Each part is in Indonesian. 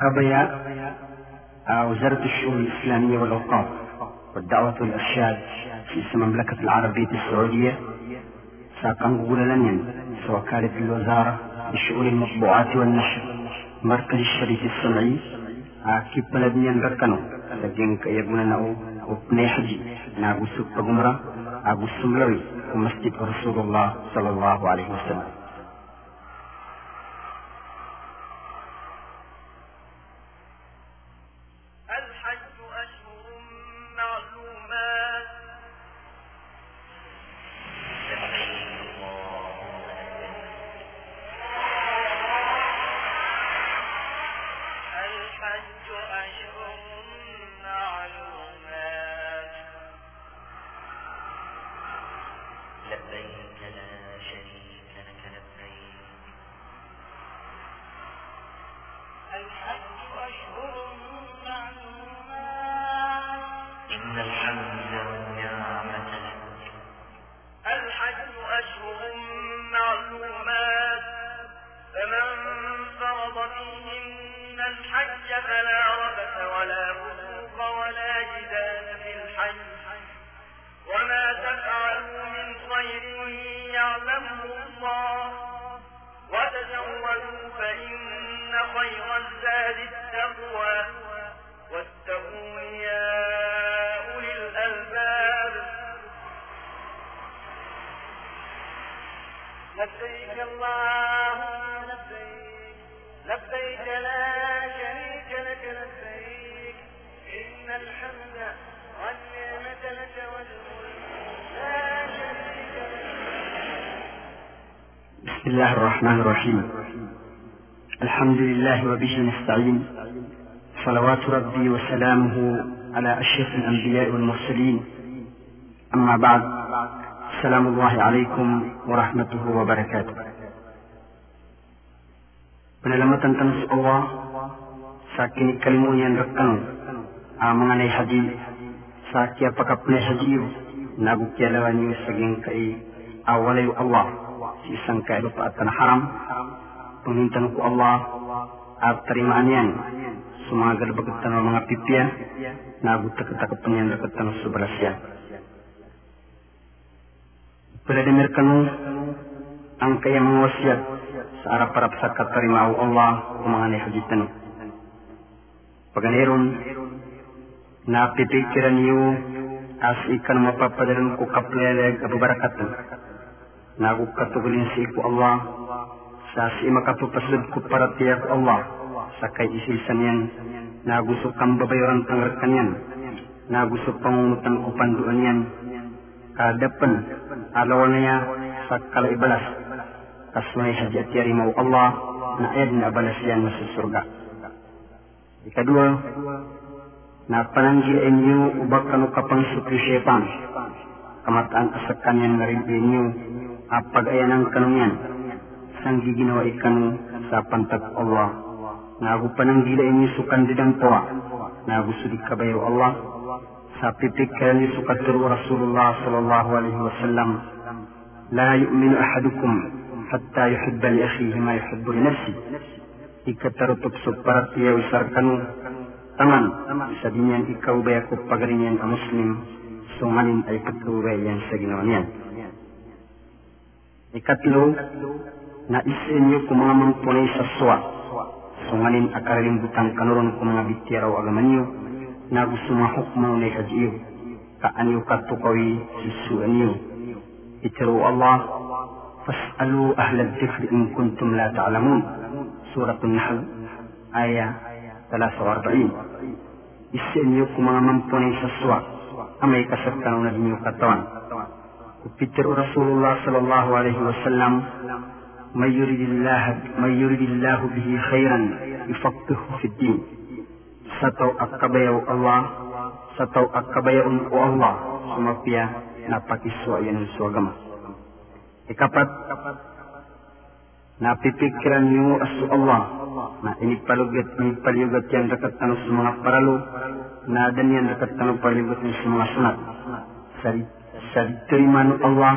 قضي وزارة الشؤون الإسلامية والأوقاف والدعوة والإرشاد في المملكة العربية السعودية. ساقن قولنا وكالة الوزارة لشؤون المطبوعات والنشر مركز الشريف السمعي كيف بلدنيا ركنو؟ لكن كيبنا نأو وبنيحجي ناقو سوق قمرة أبو السملوي ومسجد رسول الله صلى الله عليه وسلم. نستعين صلوات ربي وسلامه على أشرف الأنبياء والمرسلين أما بعد سلام الله عليكم ورحمته وبركاته Penyelamatan tanus Allah sakini kalimu yang rekan ah, mengenai haji saki apakah punai haji nagu kialawan yu saging kai awalai Allah si isang kai lupa atan haram pengintan ku Allah at terimaanian sumagal bagatan mga pipia nagu takatakat penyan rekatan subalasya Pada dengar kanu ang kaya mga wasiat sa arap-arap sa katarimao Allah kumanganay hajitan. Paganeron, napipikiran niyo as ikan mapapadalan ko kapleleg ababarakatan. Nagukatugulin si iku Allah sa si makapapasud ko para tiyak Allah sa kay isisan yan. Nagusok kang babayaran tanggarkan yan. Nagusok pangungutan ko panduan yan. Kadapan, alaw na niya sa kalaibalas kasmay hajat yari mau Allah na ayad na balas yan sa surga. Ikadua, na pananggil inyo kanu kapang sukri syaitan. Kamataan asakan yan na rin inyo apag ayanang kanunyan. Sang giginawa ikanu sa pantag Allah. Nagu pananggila inyo sukan didang toa. Nagu sudi kabayo Allah. Sa pipikiran niyo sukat Rasulullah sallallahu alaihi wasallam. La yu'minu ahadukum hatta yuhibba li akhihi ma yuhibbu li nafsi ika tarutup suparat ia wisarkanu taman sabinya ikaw ba ako pagarinyan ang muslim sumanin ay patuloy yan sa ginawa niyan ikatlo na isenye kumaman poleisa soa. Songanin akarin butang kanuron kumanga bitiraw agamanyo. Nagu suma hukmaw ne kajiyo ka anyo katukawi sisu anyo itiru Allah fas'alu ahla dhikri in kuntum la ta'lamun. Surat an-nahl aya 43 isenye kumaman poleisa soa. Amai kasatkan unadinyo katawan. Kupitir Rasulullah sallallahu alaihi wasallam may yuridillah may yuridillahu bihi khairan ifaqihu fi din. Sa taw akabayaw Allah sa taw akabayaw o Allah sumapya napakiswa yan sa agama. Ikapat, napipikiran niyo asu Allah na inipalugat ni palyugat yan dekat tanong sa mga na adan yan dekat tanong palyugat ni sa mga sunat. Sa, Allah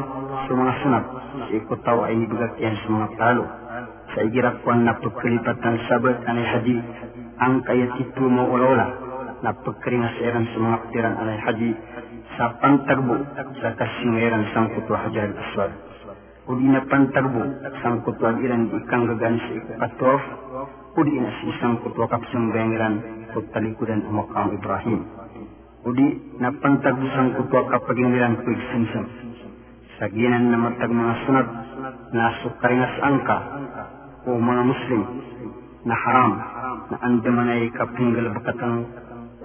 sa mga sunat, si ikot tawa ay ibagat yan sa mga paralo. sa igira kuan na pagkalipatan sabat anay haji ang kayatitu mo ulola. Na pagkeringas eran sa mga putiran anay haji sa pantagbo sa kasingeran sang kutwa hajar al-aswad udi na pantagbo sang kutwa iran ikang gagan sa ikukatof udi na si isang kutwa kapsang bengiran talikudan ang makam Ibrahim. Udi na pantagbo sang kutwa kapag inilan kuig simsam sa ginan na matag mga sunat na sukaringas angka o mga Muslim na haram na andaman ay kapinggal bakatang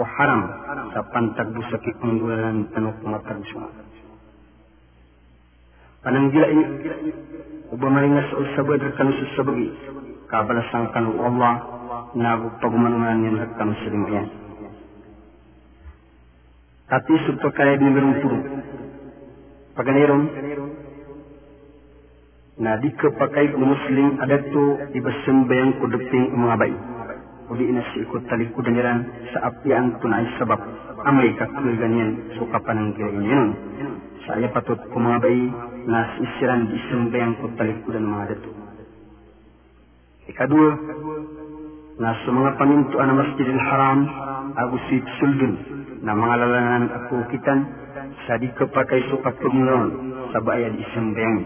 o haram sa pantagbo sa kipanggulan tanong matagso. Pananggila ini uba maringas o sabad kanu sa sabagi kabalasang kanu Allah nagu pagumanunan yan at kanu sa limayan. Tati supto kaya di merong Paganirong na di kepakai muslim ada tu ibasembayang ko deping. Uli ina si ikot talikod niran sa apian tunay sabab amay kakuy ganyan sukapan ng kira yun. Saya patut ko mga bay na isiran di sembayang ko talikudan mga datu. Ikadua, na sa mga pamintuan ng Masjidil Haram, ako si Suldun, na mga lalanan ako kitan, sa di kepakai sukat pemulon, sa bayad isembayang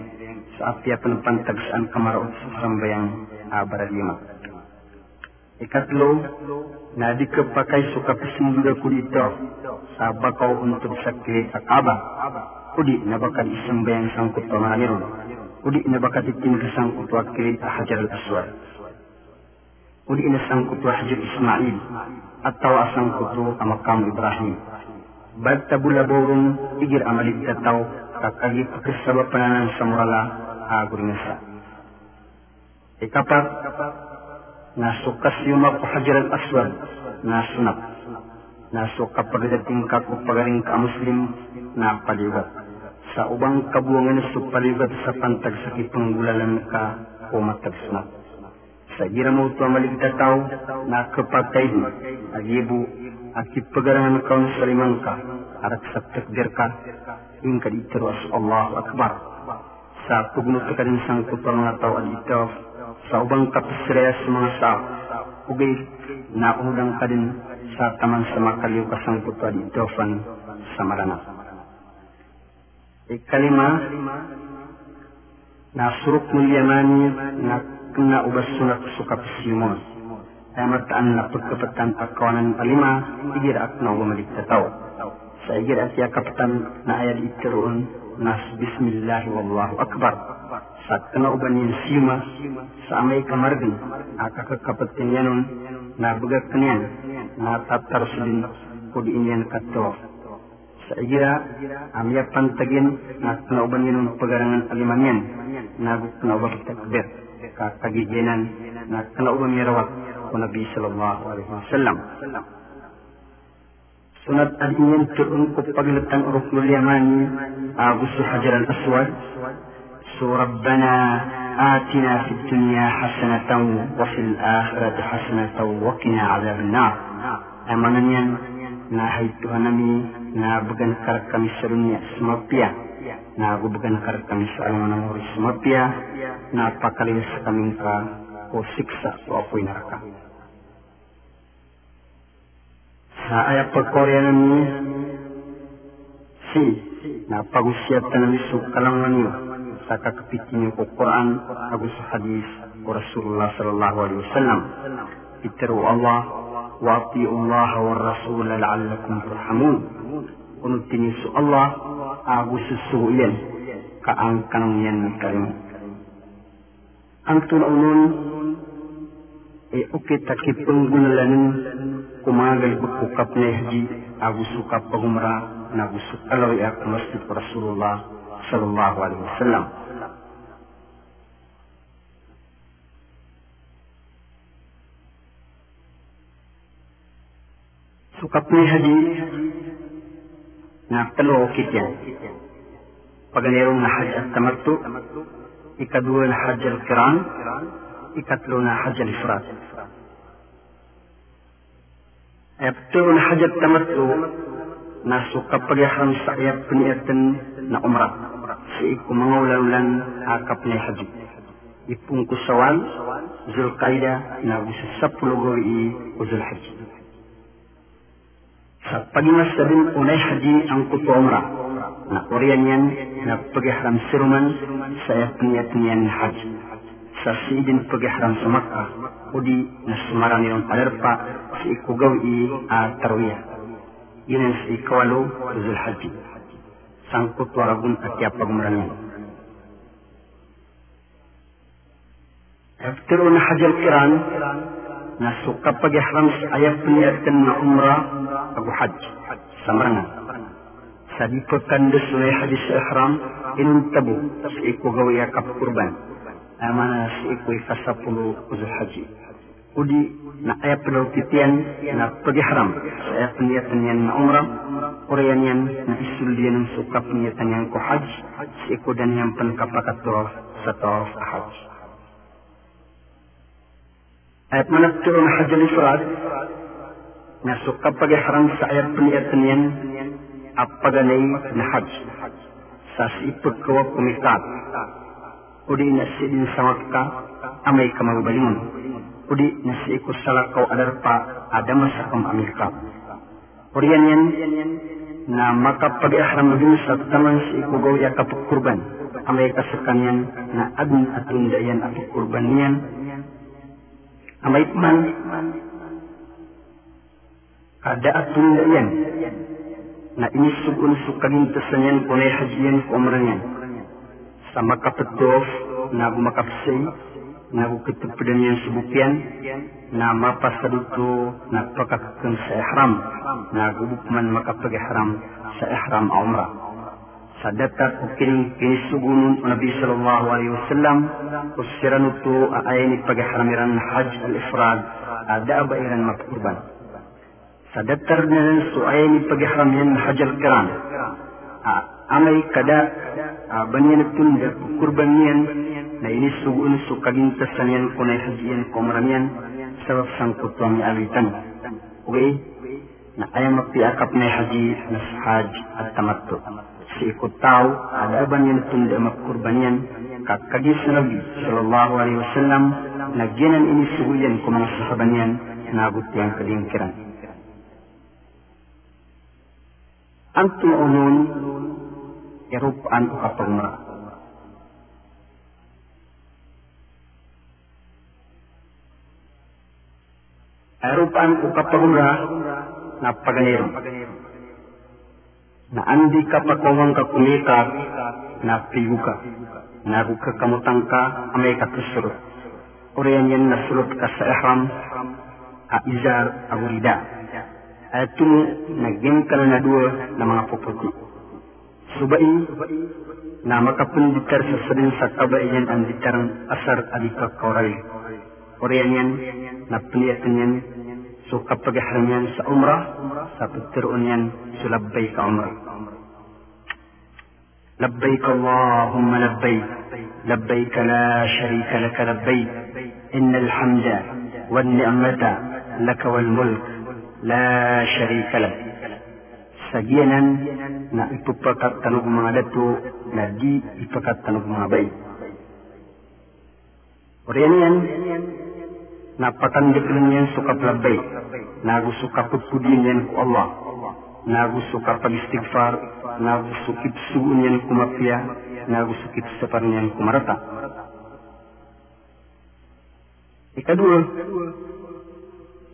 sa apya panpantagsaan kamaraot sa sambayang abara lima. Ikatlo, na di kepakai suka pesinduda ko dito sa bakaw untuk sakit akaba. Udi na bakal isambayang sangkut pamaniron. Udi na bakal itinda sangkut wa kilit hajar al-aswad. Udi na sangkut hajar Ismail atau asangkut wa makam Ibrahim. bad tabulaborong igir amalit dataw kakagit pakisabapananan sa murala agor nasa. Ikapat, nasukas yung mapuhajar al aswad na sunap. Naso kapagdating ka pagaling ka muslim na paliwat. Sa ubang kabuangan sa paliwat sa pantag sa kipanggulalan ka o matagsunap. Sa gira mo ito amaligdataw na kapatay mo, agibo at kipagarangan ka sa limang ka, arak sa takdir ka, yung kaditero as Allahu Akbar. Sa pugnot ka rin sang kupang mga tao adito, sa ubang kapisreya sa mga sa ugay na unang ka din sa taman sa makaliw kasang puto adito fan sa marana. Ikalima, na suruk mulyamani na kena ubas sunat suka pesimon. Ay mataan na pagkapatan akawanan palima, igir at na umalik tataw. Sa igir at yakapatan na ayad itiroon nas bismillah wallahu akbar. Sa kena uban yung sima, sa amay kamargan, akakakapatin yanon, na bagak kanyan, na tatar din kudi inyan kato. Sa igira, amya pantagin, na kena uban yanon pagarangan alimanyan, na kena uban takbir, kakagiginan, na kena uban mirawat, ko Nabi sallallahu alaihi wasallam. Sunat adiyan turun ko paglutang ruknul yaman Abu hajar al aswad so rabbana atina fid dunya hasanatan wa fil akhirati hasanatan wa qina adhaban nar amanan na haituhan nami na bukan karat kami serunya smapia. na gubugan karat kami sa alam ng na pakalis sa ka o siksa o apoy naraka sa ayat pagkorya nami si na pagusyat na nami sukalangan niyo sa kakapitinya ko Quran agus hadis Rasulullah sallallahu alaihi wasallam. Itiru Allah wa Allah wa Rasul la'allakum turhamun. Kunut tinisu Allah agus susuyan kaangkang yan kalim ang tunaunon e uke takipunggulanin kumagal bukukap na haji agus sukap pagumra na agus alaw ya masjid Rasulullah sallallahu alaihi wasallam sukapni haji na talo kityan paganirong na hajj at tamattu ikadua na hajj al kiran ikatlo na hajj al ifrat. Ayapto na hajj at tamattu. Na sukapagyahan sa ayap peniatan na umrah si iku mangaulan akap ni haji ipungku sawal Zulqaida nagu sa sapuluh gawi i o Zulhajj. Sa pagimas sabin unay haji ang kutu umrah na oriyan yan na pagihram siruman sa yapniyat niyan sasiidin sa Makkah, kundi na nasmaran yung palerpa si ikugaw i ah, a tarwiya yinen si kawalo zulhaji sanku twaragun After Aftirun hajal kiran najaikiran, nasuka peggihram ayat pinyatkan na umrah abu hajj samrangan Sa dipotan desuai hadis ihram inun tabu si kugaw ya kap kurban mana siikui kasapulu uzul haji. Udi na ayah perlu titian na pergi haram. Saya penyiatan yang na umram Urian yang na isul dia yang suka penyiatan yang ku haji. Siikui dan yang penkapakat turah setawaf haji. Ayat mana turun haji al-ifrad. Na suka pergi haram sa saya penyiatan yang apa ganai na haji. Sasi kewa pemikat udi na sidin sa makka amay kamagbalingon udi na si ikus salakaw adarpa adama sa kam amikap Uriyan yan na makapag-ihram din sa taman si ikugaw ya kapagkurban amay kasakanyan na adun atun dayan apagkurban niyan amait man kada atun yan na inisug-un sukagintasan yan kunay hajiyan ko umranyan sa makapatof na gumakapsay na gukitupidan yan subukyan na mapasaduto na pagkakakang sa ihram na gubukman makapag-ihram sa ihram umrah sa datat o kining kinisugunun o Nabi sallallahu alaihi wasallam o siranuto ay ni pagharamiran hajj al-ifrad ada ba iran mapurban sa datar na rin so ay ni pagharamiran hajj al-kiran amay kada banyan tunda kurban niyan na inisugun so kagintasan yan kung ay hajiyan ko maramiyan sa sangkot ang alitan. Okay na ay mapiakap na haji na hajj at tamatto si ikut tahu ada ban yang tunda makurbanian kakagis Nabi sallallahu alaihi wasallam nagyanan ini suhuyan ko mga sahabanian nagut yang kedingkiran. Antu unun irupaan ko kapagmara. Irupaan ko kapagmara na na andi ka pakawang ka kumita na piguka na ruka kamutang ka amay ka tusurot uriyan yan na sulot ka sa ihram a izar a wurida ay tumu naging ka na dua na mga puputi suba'i na makapun dikar sesedin sakaba iyan an dikar asar adika koral orianyan na piliatunyan so kapagahranyan sa umrah sa pagtirunyan so labbay ka umrah لبيك اللهم لبيك لبيك لا شريك لك لبيك إن الحمد والنعمة لك والملك لا شريك لك sagianan na ipupakat tanong mga dato na di ipakat tanong mga bay. Yan, napatandik lang yan sukap labay, nagusukap pudpudin yan ko Allah, nagu suka pag istighfar nagu sukip suunyan kumapya nagu sukip saparnyan kumarata ikadua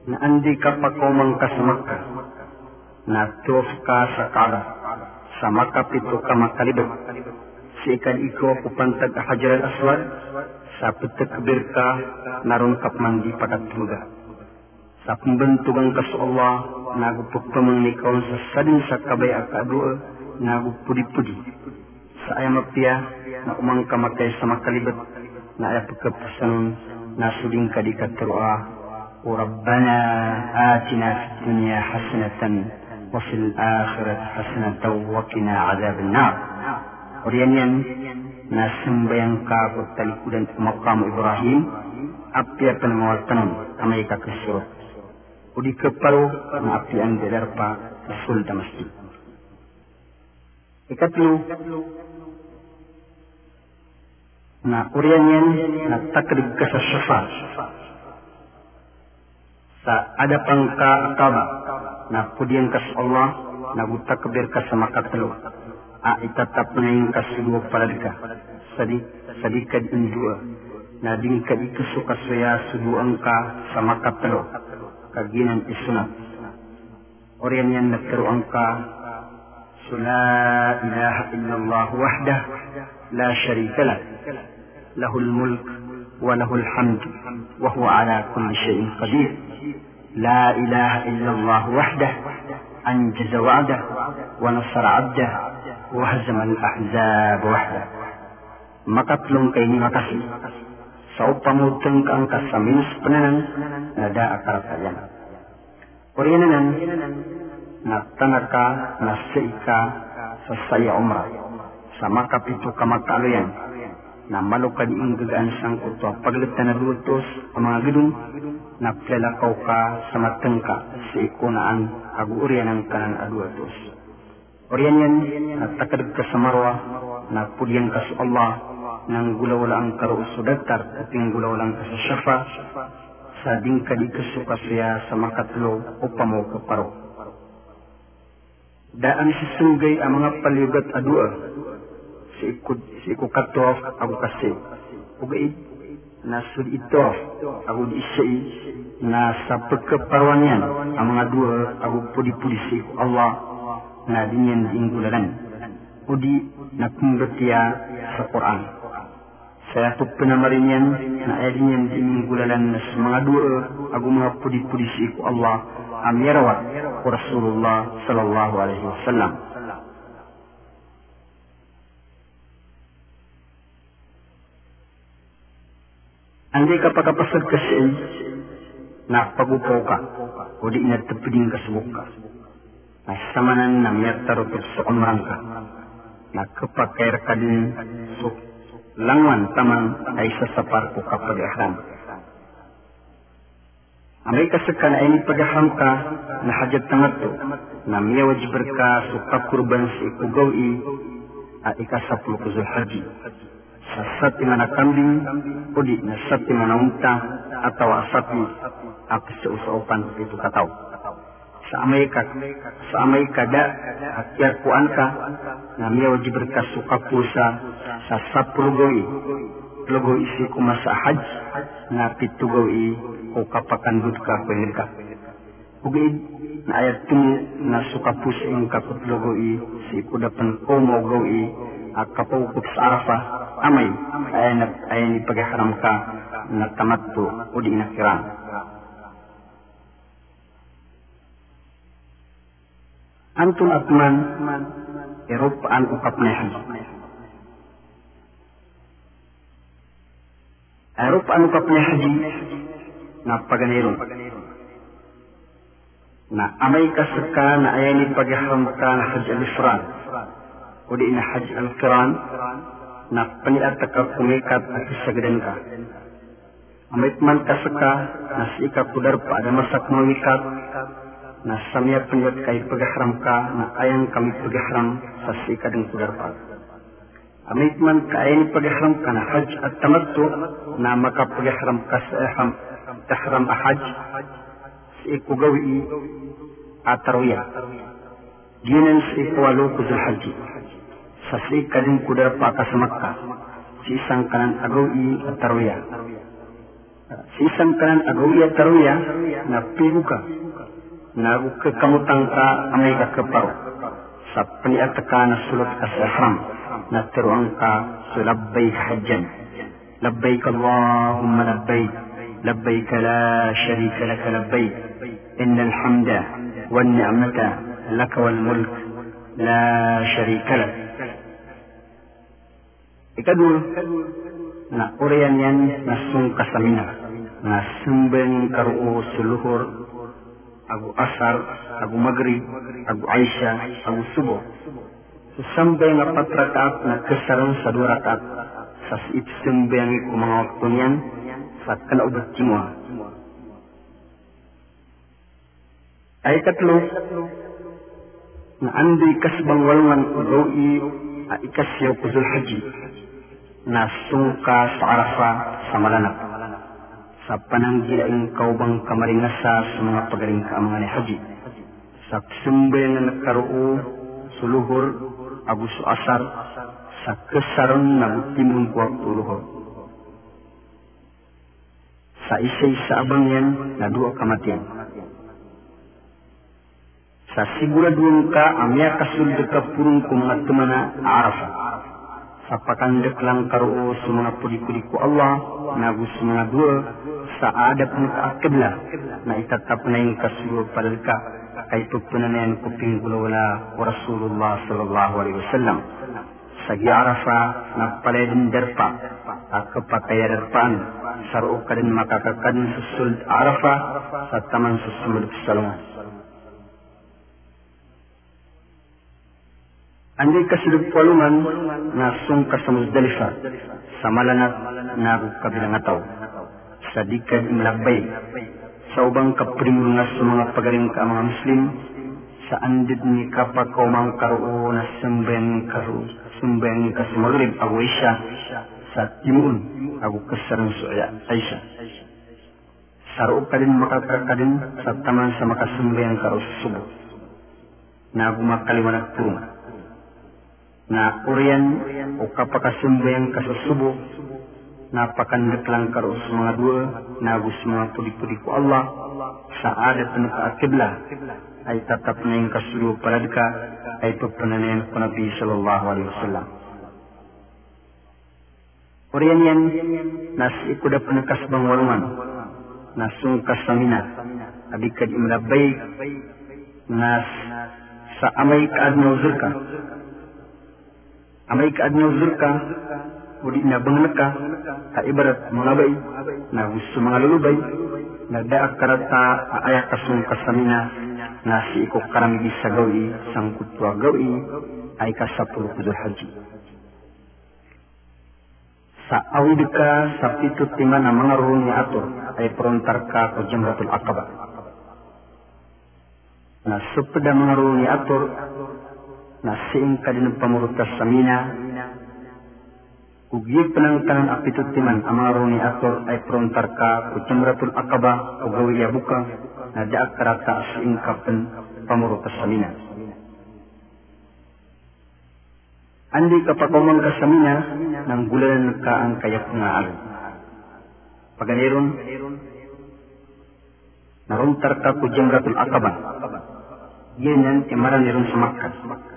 na andi ka Makkah na tuof ka sa Kaaba sa Makkah pito ka makalibot si ikad iko kupantag hajar al-aswad sa petekbir ka naron kapmandi padatruga sa pembentukan kasu Allah nagupuk pemengnikau sa sadin sa kabay akadua nagupudi-pudi sa ayamapya na umang kamatay sa makalibet na ayapagkapasan na suding kadikat teruah وربنا آتنا في الدنيا حسنة وفي الآخرة حسنة وقنا عذاب النار وريان yan na sumbayan ka ko talikudan maqam Ibrahim api akan mawatan amai ka kesuro udi kepalo na api an delar pa sul damasti ikatlu na urian yan na takrib ka sa syafa ada pangka akaba na pudian kas Allah na gutakbir ka sa makatlo a itatap na yung kasugo paladka sadi sadikad indua na dingkad ikuso kasaya suduan ka sa makatlo kaginan isunat urian yan nagkaroon ka so la ilaha illallah wahdah la sharika lah له الملك وله الحمد وهو على كل شيء قدير لا إله إلا الله وحده أنجز وعده ونصر عبده وهزم الأحزاب وحده makatlong kay ni makasi sa upamutong ka ang kasamin penanan nada akaratayan Oriyanan na tanaka na seika sa saya umrah sa makapitu kamakaluyan na malukad ang gagaan sang uto paglitan na lutos ang mga gidong na plalakaw ka sa matengka sa ikunaan aguurian ang kanan aduatos. Oriyan yan na takad ka sa marwa na pudyan ka sa Allah nang gulawala ang karuuso dagtar at yung gulawala ka sa syafa sa ding kadi kasuka siya sa makatlo upang mo kaparo. Daan si sunggay ang mga paliugat adua si ikut si iku katof aku kasi na sud ito aku diisai na sa pagkaparwanyan ang mga dua aku pudi-pudi si Allah na dinyan diinggulalan udi na kumbatia sa Quran saya tu penamarinyan na ayadinyan diinggulalan na sa mga dua aku mga pudi-pudi si Allah am yarawat Rasulullah sallallahu alaihi wasallam Andai ka pakapasad ka siya na ka o di na tapiding ka subok ka. Na samanan na miyat tarutot sa umrang ka. Na kapakair ka din so langwan tamang ay sasapar ko kapag ihram. Amay kasaka na ay pagaham ka na hajat tangato na miya wajibir ka so kakurban sa ikugaw i at ikasapul ko haji sa sapi mana kambing udi na sapi mana unta atau sapi apa seusopan itu katau sa amay ka sa amay kada akyar ku anka na miya wajib berkasuka pusa sa sapul gawi logo isi ku masa haj na pitu gawi ko kapakan dud ka pengen ka Ugid na ayat tumu na suka pusa yung kakut logo i si kudapan ko mo gawi at kapukot sa Arafah amay ay na ay ni pagharam ka na tamattu o di nakiran. Antun atman Eropaan ukap na haji. Eropaan ukap na haji na. Na amay kasaka na ay ni pagharam ka na haji al-Ifran. O di na haji al-Qiran na paniat ka kumikat at isagadan ka. Amit man kasaka na si ika kudar pa ada masak mawikat na samya paniat kay pagahram ka na ayang kami pagahram sa si ika din kudar pa. Amit man ka ayan pagahram ka na hajj at tamattu na makapagahram ka sa ihram tahram ahaj si ikugawi at tarwiya. Ginan si ikuwalo haji sa fasai kadin kudar paka semakka si sangkanan agau i taruya si sangkanan agau i taruya na pibuka na buka kamu tangka amai ka paru sapni atakana sulut asram na teruangka sulabbaik hajjan labbaik allahumma labbaik labbaik la syarika lak labbaik innal hamda wan ni'mata lak wal mulk لا شريك لك Ikadul, na urian yan na sung kasamina, na sumbeng karuo suluhur, agu asar, agu magrib, agu aisha, agu subo. Sambeng apat rakaat na kesaran sa dua rakaat, sa it sumbeng ko mga waktu niyan, sa kanaubat jimwa. Ay katlo, na andoy kasbang walungan ugawi a ikasyaw kuzul Nasung ka sa Arafa sa Malanap. Sa pananggilaing kaubang kamaringasa sa mga pagaling kaamangan ni Haji. Sa ksumbe na nagkaroo suluhur, aguso asar, sa kesaron na butimun kuwag tuluhur. Sa isay sa abangyan na dua kamatian. Sa siguraduan ka amya kasul dekapurung kumatumana Arafa. Arafa. Sa pakandek lang karuo sa mga puli-puli ko Allah na gusto mga dua sa adab ng kaakibla na itatap na yung kasulo palal ka kay pagpunanayan ko pinggulo wala wa Rasulullah sallallahu alaihi wasallam. Sa giarafa na paledin derpa at kapatayadarpaan sa roo ka din makakakadin sa suld arafa sa taman salungan Andi kasidog palungan na sungka sa Muzdalifa sa malanat na kabilang ataw sa dikad imlagbay sa ubang kaprimulungas sa mga pagaling ka mga Muslim sa andid ni kapakaumang karuo na sumbayang karu sumbayang ka sa Maghrib ago isya sa timun ago kasarang suya Aisha. Sa roo ka din makakakadin sa taman sa makasumbayang karu subo. Na gumakaliwanag turungan na urian o kapakasumbayang kasusubo napakandak lang karo mga dua na gusto mga pudi-pudi ko Allah. Sa adat na kaakibla ay tatap na yung kasulo palad ka ay pagpananayan ko Nabi sallallahu alaihi wasallam. Urian yan nas ikuda panakasbang walungan nasungkas sa mina abikad imlabay nas sa amay kaadnaw zurka amay kaadnaw zurka udi na bangnak ka ka ibarat mga bay na gusto mga lulubay nagdaak karata aaya kasung kasamina na si iko karami sa gawi sang kutwa gawi ay kasapul kudul haji. Sa awid ka sa pitut lima na mga ruhong ni ator ay perontar ka ko jamratul akaba na supda mga ruhong ni ator na siing ka din pamurutas sa mina Ugi penangkanan apitut timan amaro ni ator ay prontar ka ku jamratul akaba o gawiya buka na daak karata siingkapan pamurutas samina. Andi kapakomang ka samina nang gulanan ka ang kayak nga alo. Paganiron, naruntar ka ku jamratul akaba. Yan emaran nirun sa Makkah.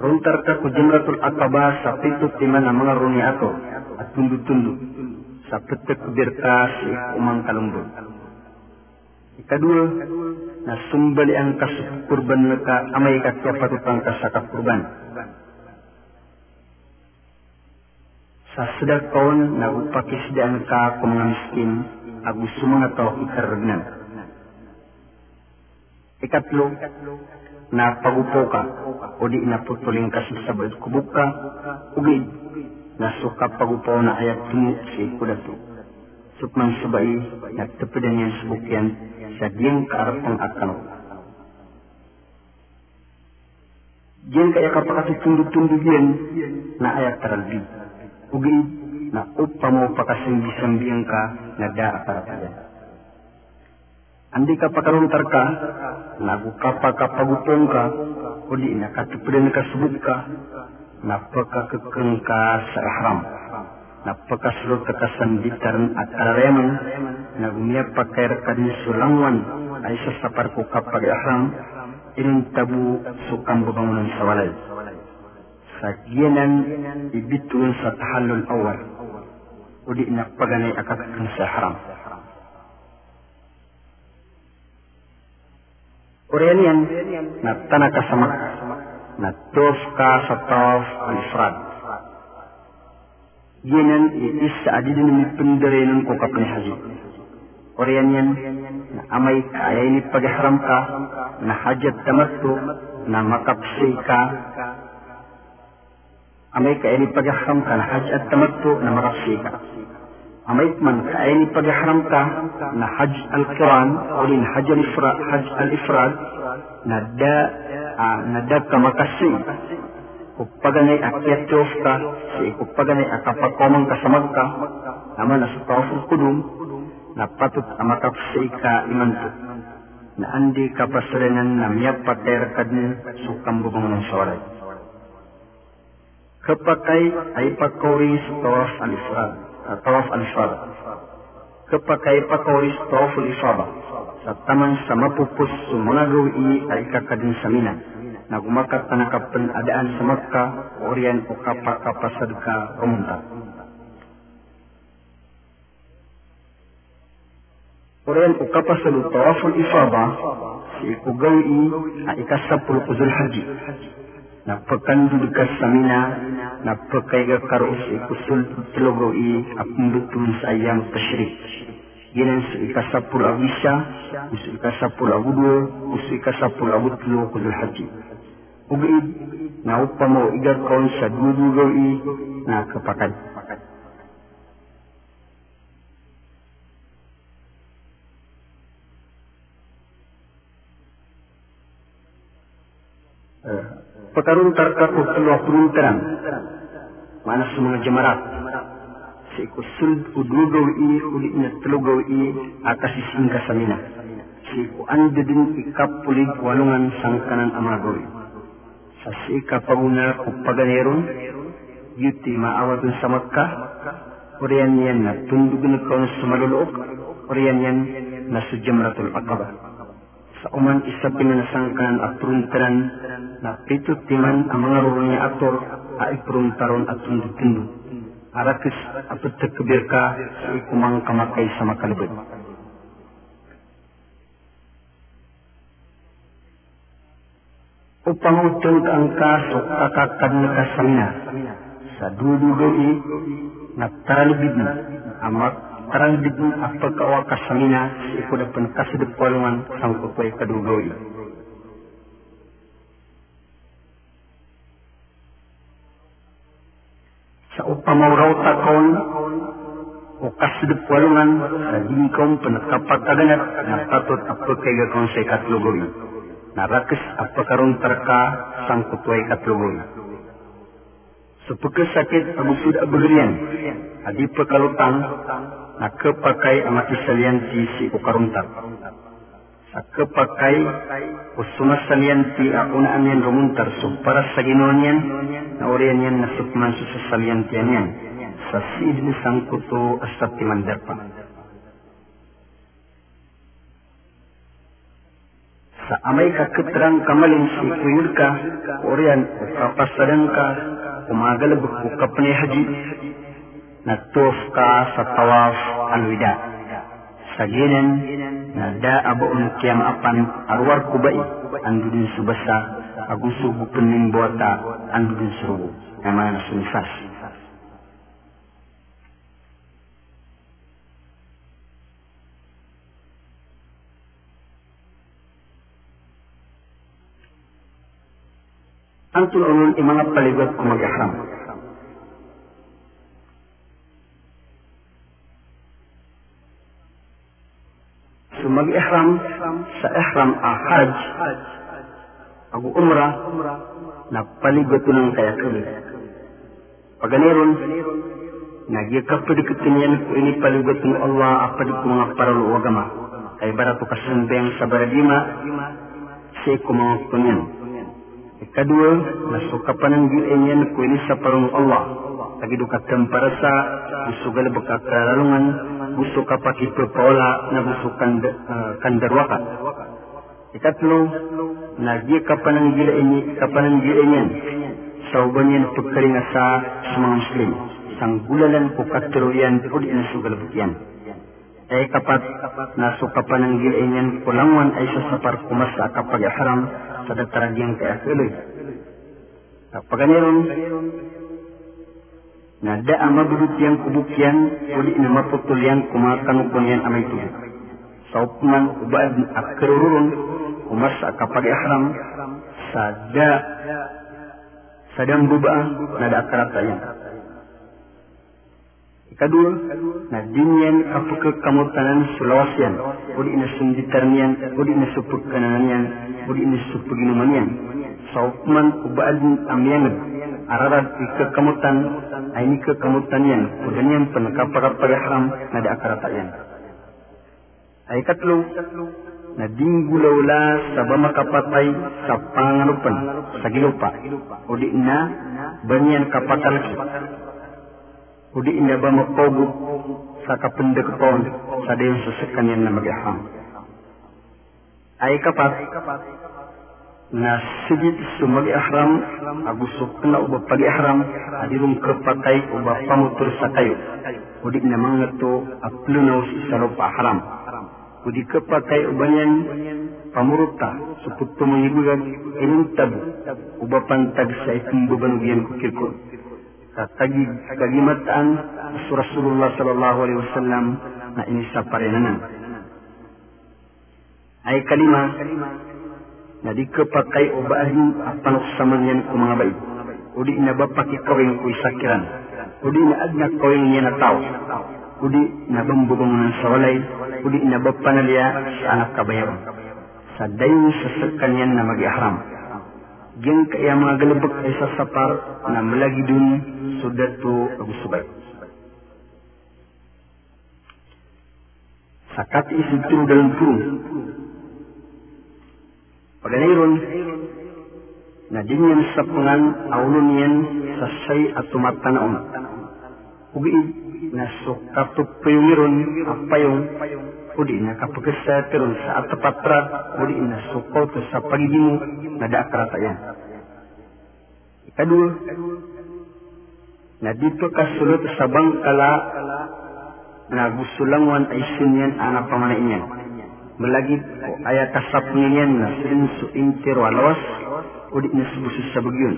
Runtar ka ku jamratul akaba sa pitut lima na mga runi ato at tundu-tundu sa petek birta si umang kalumbog. Ikadua, na sumbali ang kasupurban na ka amay ka kaya patutang ka sa kapurban. Sa sedak kaon, nagupakisdaan ka kung mga miskin, agusto mga tao ikaragnan. Ikatlo, na pagupoka o di na putuling kasasabad kubuka ugid na suka pagupo na ayat tunggu si kudato Sukman sabay nagtapidan niya subukian sa diyang kaarapang akano. Diyan kaya kapakatutundog-tundog yan na ayat taralbi. Ugid na upamo pakasambisambiyang ka na daa para pa yan Andi ka pakaruntar ka, nagu ka pakapagupong ka, o di na katupidan ka subok ka, napakakekeng ka sa ihram. Napakasulot ka kasanditan at karareman, nagumiya pakair ka din sulangwan, ay sa sapar ko kapag ihram, inintabu sukang babangunan sa walay. Sa tahalul awal, o di na paganay akakekeng sa ihram. Urian yan, na tanah ka sa Makkah, na tof ka sa tawaf al-ifrad. Yanan iis sa adidin ni pindarenan ko kapani haji. Urian yan, na amay kaya ni pagharam ka, na hajat tamattu, na makapsi ka, amay kaya ni pagharam ka, na hajat tamattu, na makapsi ka. Amait man kaya ni pagharam ka na hajj al-Quran o din hajj al-ifrad hajj al-ifrad. Na da uh, na da ka makasi o kupaganay akyat Diyos ka, sa ikupaganay akapakomang kasamag ka, naman na sa tawaful kudum, na patut amakap sa ika imanto, na andi kapasalanan na miyap pater kadin sukam bubong ng sawaray. Kapakay ay pakori sa tawaf al-ifrad, tawaf al-ifrad. Kapakay pakori sa tawaf al-ifrad, sa taman sa mapupus sa mga gawi ay kakadin sa mina, na gumakat na nakapanadaan sa Makkah, Oriyan o kapakapasad ka rumunta. Oriyan o kapasad o tawaf al-ifrad, si ikugawi ay ikasapul ko Zulhaji, napakandud ka sa mina, napakay ka karoos ikusul tulogo i apundutun sa ayam tashrik. Ginan sa ikasapul awisya, usu ikasapul agudo, usu ikasapul agutlo kudul haji. Ugaid, na upa mo igar kaon sa dudugaw i na kapakad. Uh, pagkaroon tarka ko tulo kuruntaran mana sa mga jamarat sa ikusul udugaw i uli na tulugaw i akasising kasamina sa iku ando din ikapulig walungan sangkanan amagawi sa sika paguna ko paganeron yuti maawatun sa Makkah Oriyan yan na tundugan ko sa maluluok Oriyan yan na sa Jamratul Aqaba sa uman isa pinanasangkan at turuntaran na pito timan ang mga rurong niya ator ay turuntaron at tunduk-tunduk. Arakis apot takbir ka sa ikumang kamakay sa makalibot. Upang utong ka ang kaso kakakad na kasamina sa na taralibid na amak tarang digin at pagkawa kasamina sa ikudapan kasidip walungan sang kukway kadugoy. Sa upamauraw takon o kasidip walungan sa dingkong panakapagkaganat na tatot at pagkaigagon sa ikatlugoy. Narakis at pagkaroon tarka sang kukway katlugoy. Sa pagkasakit agusud abagriyan, adi pagkalutang nakapakai amat salianti si ukaruntak. Nakapakai usuma salianti aunaan yan rumuntar so para sa ginoon yan na oriyan yan na sukman sa saliantian yan sa sid ni sangkuto asat timandar pa. Sa amay kaketerang kamalin si kuyur ka, oriyan o kapasadan ka, umagalab o kapani haji, natuf ka sa tawaf alwida. Sa ginin, na da abaon kiyam apan arwar kubai andudin subasa agusu bupenin buata andudin surubu. Nama na sunisas. Ang tulungan ang mga paligot kung mag-ihram sa ihram a hajj ako umra na paligot ng kaya kami. Paganeron, nagyakap pa yan ko ini paligot ng Allah apad ko mga paralo agama. Kay barato kasunbeng sa baradima, siya ko mga kunyan. Ikadua, nasuka pa ng gilain yan ko ini sa Allah. Lagi duka temparasa, gusto gala baka karalungan, gusto ka pa kipapaula na gusto kand, uh, kandarwaka. Ikatlo, nagi ka pa ng gilain ka pa ng gilain yan. Sa uban yan pagkaringa sa sa mga Muslim. Sang gulalan ko katuruyan ko di na sugal bukyan. Ay kapat nasuka pa ng gilain yan kulangwan ay sa sapar kumas sa kapag haram sa dataragyang kaya kiloy. Kapag na da mabudut yang kubukyan, uli na maputol yang kumakanukon yan amay tubig. Sa upman, ubad at karururun, umas kapag ihram, sa da, sa dambuba, na da akarata yan. Ikadua, na dinyan kapag kamutanan sulawas yan, uli na sunditan yan, uli na supag kananan yan, uli na supag inuman yan. Sa upman, ubad ang yanag, ararat ikekamutan ay ni kekamutan yan kudanyan pan kapag-ihram na di akarata yan ay katlo na dinggulawla sa bamakapatay sa panganupan sa gilupa o di na banyan kapakalki o di na ba mapogot sa kapundakapon sa dayon sa sakanyan na mag-ihram ay kapat na sigit sumag ihram agusok na uba pag ihram adirong kapatay uba pamutur sa kayo udi na mga to aplunaw sa lupa haram udi kapatay ubanyan pamuruta suput tumayibugag inong tabu. Uba pantag sa itong bubanugyan ko kirkon tatagi kagimataan Rasulullah sallallahu alaihi wasallam na inisa parenanan ay kalima jadi kepakai obahin apa samanyan ku mga bayi udi na ba kawing ku isakiran. Udi na agna kawing niya na tao udi na bambugong ng sawalay udi na ba panalya sa anak kabayaran sa dayo sa sakanyan na mag-ihram Diyan kaya mga galabak ay sasapar na malagi dun sudato to agusubay. Sakat isin dalam purung. Pagaliron, na dinyan sa pangan aulon yan sa say at tumatanaon. Ugi na so katupayungiron apayong udi na kapagkasapiron sa atapatra udi na sukaw to sa pagiging na daakrata yan. Ikadua, na dito kasulot sa bangkala na gusto langwan ay sinyan anak pamanain yan melagit o aya kasap niyan na sin su intero alawas udi na subusus sa bagyun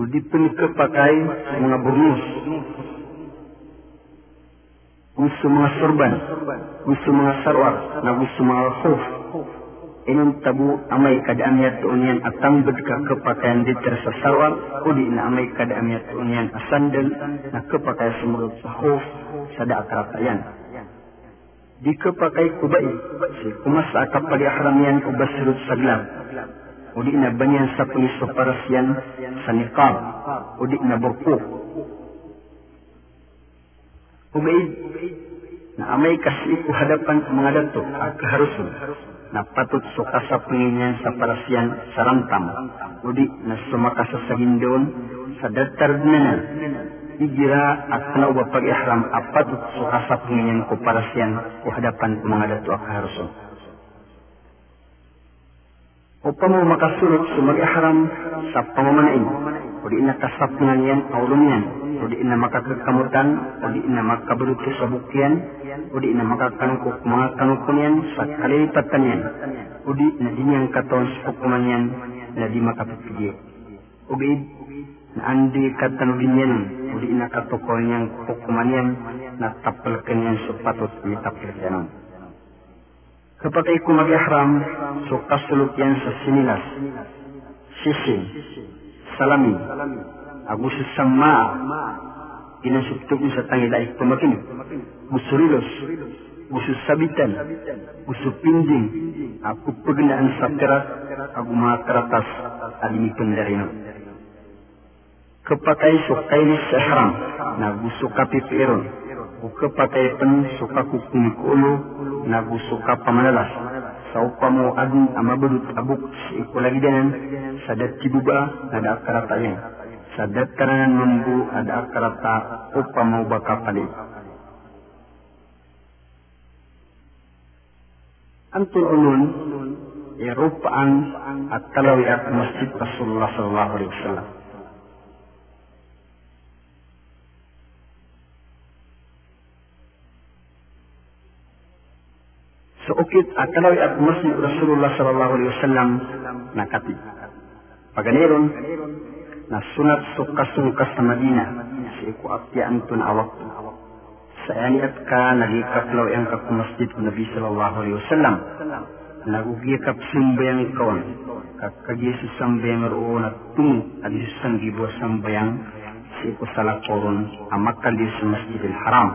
udi pun kepakai mga burnus gusto mga sorban gusto mga sarwar na gusto mga khuf. Inong tabu amay kadaan niya tuunyan at tambad ka kepakaian diter sa sarwar udi na amay kadaan niya tuunyan asandal na kepakai sumurot sa khuf sa daakratayan di kepakai kubai. Si kumas akap pali ahramian ubas surut saglam udi na banyan sa pulis parasyan sa niqab udi na burku ugaid na amay kasi ku hadapan mga dato at kaharusun na patut suka sa panginyan sa parasyan sa rantam udi na sumakasa sa sa datar na igira at nauba pag-ihram apat so kasap ngayon ko para siyan o hadapan mga dato ak haruson. Upang mo makasulot sa mag-ihram sa pamamanain, o di na kasap nga niyan aulong yan, o di na makakakamutan, o di na makabalut sa bukyan, o di na makakanukok mga kanukon yan sa kalipatan yan, o di na di niyang katon sa hukuman yan na di. O andi katanugin yan, uli na katukol niyang hukuman yan, na tapalkan yan supatut ni tapalkan Kapag ay kumag-ihram, so kasulot yan sa sinilas, sisin, salami, agusis sa maa, inasuptog sa tangila ay pumakinig, busurilos, gusto sabitan, gusto pinding, ako pagnaan sa tirat, ako mga karatas, na rin kepatay sukainis sa haram na gusto ka pipiron o kepatay pen suka kukuni kulo na gusto ka pamanalas. Sa upa mo adun amabudut abuk si ikulagdanan sa dati buba na da akarata yan sa dataranan mambu ada akarata upa mo baka pali Antul ulun Eropaan at talawi at masjid Rasulullah sallallahu alaihi wasallam seukit atalaw at masjid Rasulullah sallallahu alaihi wasallam. Nakati. Paganiron. Na sunat sukasungkas sa Madina si iku atyaan tun awak Sayani at ka nagikaklaw ang kap masjid ko Nabi sallallahu alaihi wasallam. Nagugikap sumbayang kawan. Kakagi sa sambayang roon at tung. At isang gibo sambayang si iku salakoron amakal di sa masjidil haram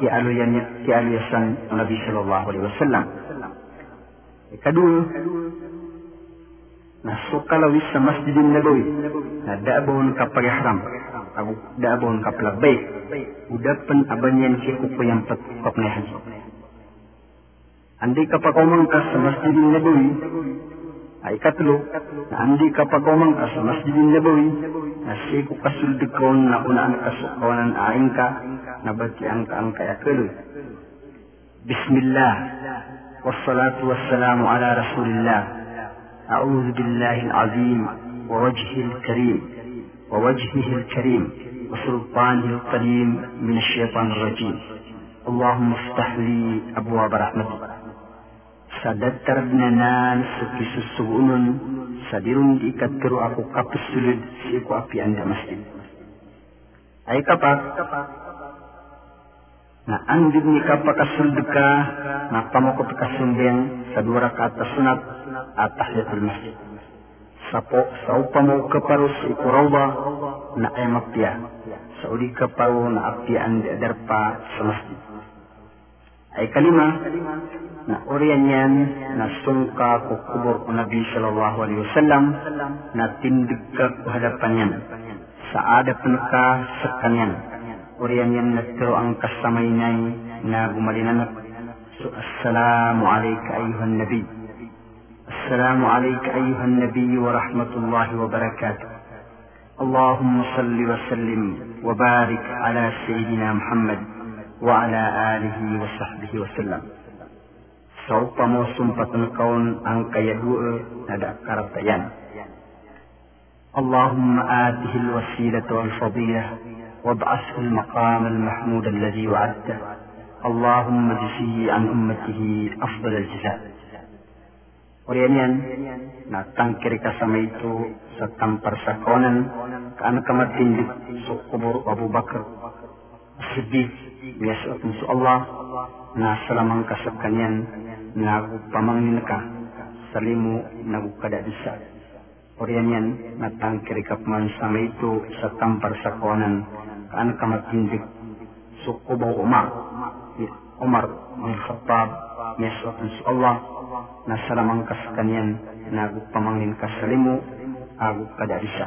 kialuyan kialuyasan Nabi sallallahu alaihi wasallam. Kedua, na sukalawis sa masjidin nabawi. Na daabon ka pag-ihram ako daabon ka labbaik udapan abanyan si kukuyang patkop na haji andi ka pakomang ka sa masjidin nabawi ay katlo na andi ka pakomang ka sa masjidin nabawi na si kukasuldigkon na unaan kasukawanan aing ka na bati ang ka ang kayakalo Bismillah والسلام على رسول الله أعوذ بالله العظيم ووجهه الكريم ووجهه الكريم وسلطانه القديم من الشيطان الرجيم اللهم افتح لي أبواب رحمتك sadattarnanaan sukki sussugu'unun sadirun diikattiru aku si siku api anda masjid. Ay kapak, na andid ni kapakasundka na pamukot kasundeng sa dua rakaat sunat at tahiyatul masjid. Sapo sa upamo kaparos iku rawba na ay mapya sa uli kaparo na apian di adarpa sa masjid. Ay kalima, yan na sungka ko kubur ko Nabi Sallallahu Alaihi Wasallam na tindig ka ko hadapan yan. Sa adapan ka sa kanyan. Oriyan yan na tiro ang kasamay nay na gumalinanap. So, Assalamu alayka ayuhan Nabi. السلام عليك أيها النبي ورحمة الله وبركاته اللهم صل وسلم وبارك على سيدنا محمد وعلى آله وصحبه وسلم سوف موسم فتنكون أنك يدوء ندى كرتيان اللهم آته الوسيلة والفضيلة وابعثه المقام المحمود الذي وعدته اللهم اجزيه عن أمته أفضل الجزاء Orianian na tangkiri kasama itu sa tampar sa konan kaan kamatindik sa kubur Abu Bakar Siddiq biasa su Allah na salamang kasakanyan nagu pamangin ka salimu nagu kada bisa Orianian na tangkiri kapman sama itu sa tampar sa konan kaan kamatindik sa kubur Umar Umar bin biasa su Allah. Na salamang kaskanyan na agu pamangin kasalimu agu kada bisa.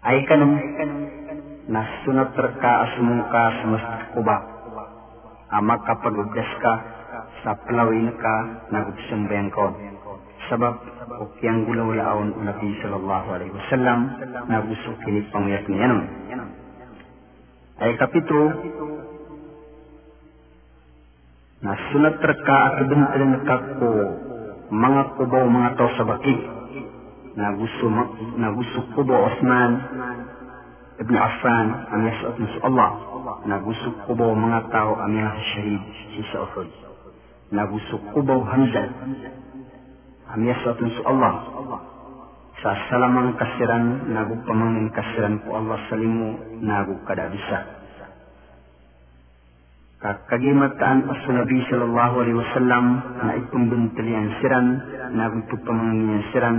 Ay kanong na sunat terka asumong ka sa masjid kuba. Ama kapag ka sa palawin ka nagugsumbeng ko. Sabab ukyang gulaw laon Nabi sallallahu alaihi wasallam nagusok kini pangyak niyan. Ay kapitulo na sunat terka at bintalan kako mga kubaw mga tao sa baki na gusto na gusto kubo Osman Ibn Affan ang yasat sa Allah na gusto kubo mga tao ang mga shahid si sa Uhud na kubo Hamza ang yasat sa Allah. Sa salamang kasiran na gupamangin kasiran ko Allah salimu na kada bisa. Kakagimataan pa sa Nabi sallallahu alaihi wasallam na itong bintalian siran na pamangin siran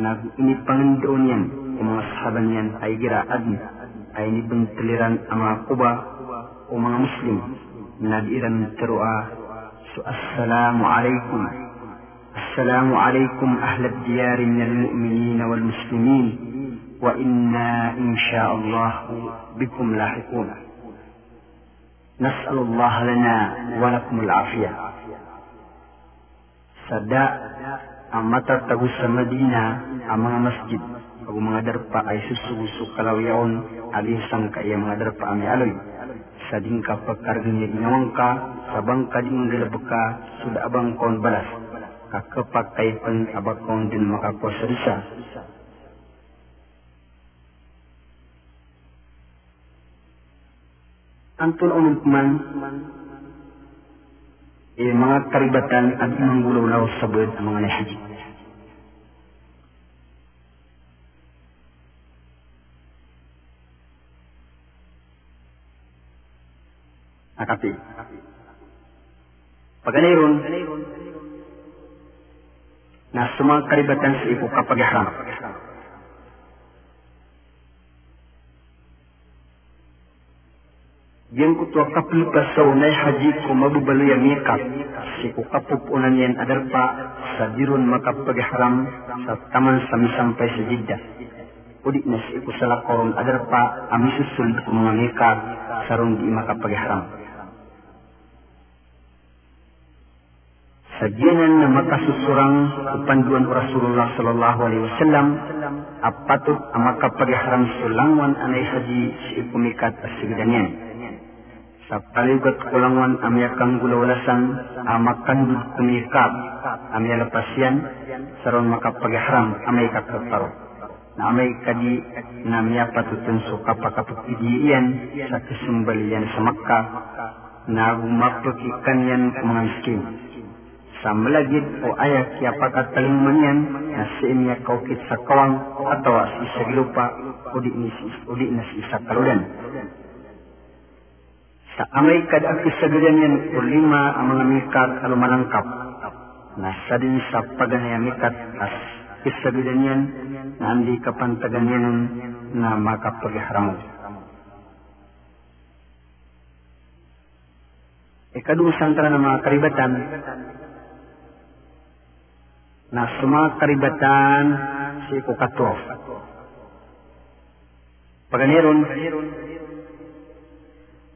na inipangandoon yan o mga sahaban yan ay giraad ay nibintaliran ang mga kuba o mga muslim na diiran terua assalamu alaikum السلام عليكم أهل الديار من المؤمنين والمسلمين وإنا إن شاء الله بكم لاحقون نسأل الله لنا ولكم العافية sada ang matatago sa Medina ang mga masjid o mga darpa ay susuguso kalawyaon alisang kaya sa ding kapagkargan niya ginawang ka sa bangka ding galabag ka suda abang kon balas. Kakapag kay pan abakon din makakuha sa risa antun umum man e mga karibatan at mga gulaw sa buwan ang mga. Nakapi. Pagaliron, na mga karibatan sa ipo kapag ihram. Yang kutua kapli pasaw na haji ko mabubalo yung mikat. si kukapupunan yan adarpa sa dirun makapagi haram sa taman sami sampai sa jiddah. Udi na si iku salakoron adarpa ami susul ku mga mikag sarong di makapagi haram. Sajianan na makasusurang upanduan Rasulullah sallallahu alaihi wasallam apatut ang makapagi haram sulangwan anay haji si ipumikat asigidanyan sa paligot kulangon amya kang gulawalasan amakan dud kumikap amya lepasyan saron makapagharam amay kakaparo na amay kadi na amya patutun suka pakapagpidiyan sa kisumbalian sa Makkah na gumapakikan yan mga miskin sa malagid o ayak pagkatalingman yan na si imya kaukit sa kawang atau sa isa gilupa o di, udi na si isa kaludan sa amay kad ang kisagadan yan ulima ang mga mikat alumalangkap. Nasa din sa paganaya mikat as kisagadan yan na hindi kapantagan yan na makapagharamo. Ikadusan tara ng mga karibatan na sa mga karibatan si Kukatof. Paganiron,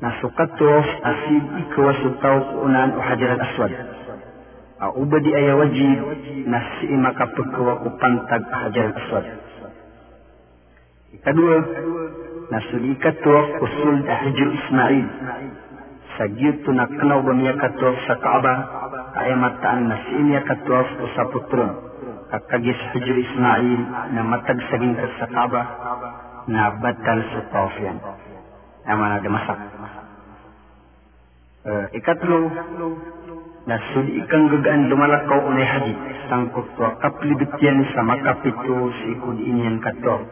nasukatof asib ikaw sutaw kuunan o hajar al-aswad. Auba di aya wajib na si makapagkawa ko pantag al-aswad. Ikadua, nasuli katof usul hijr Ismail. Sa gito na kanaw ba katof sa Kaaba, ayamataan na siya katwas usa putron kakagis hujur Ismail na matag saging sa Kaaba na batal sa Taufyan. Naman na damasak. Uh, eh, ikatlo, na suli ikang gagaan lumalakaw unay hadit sangkot wa kaplibit yan sa makapito si ikod inyan kato.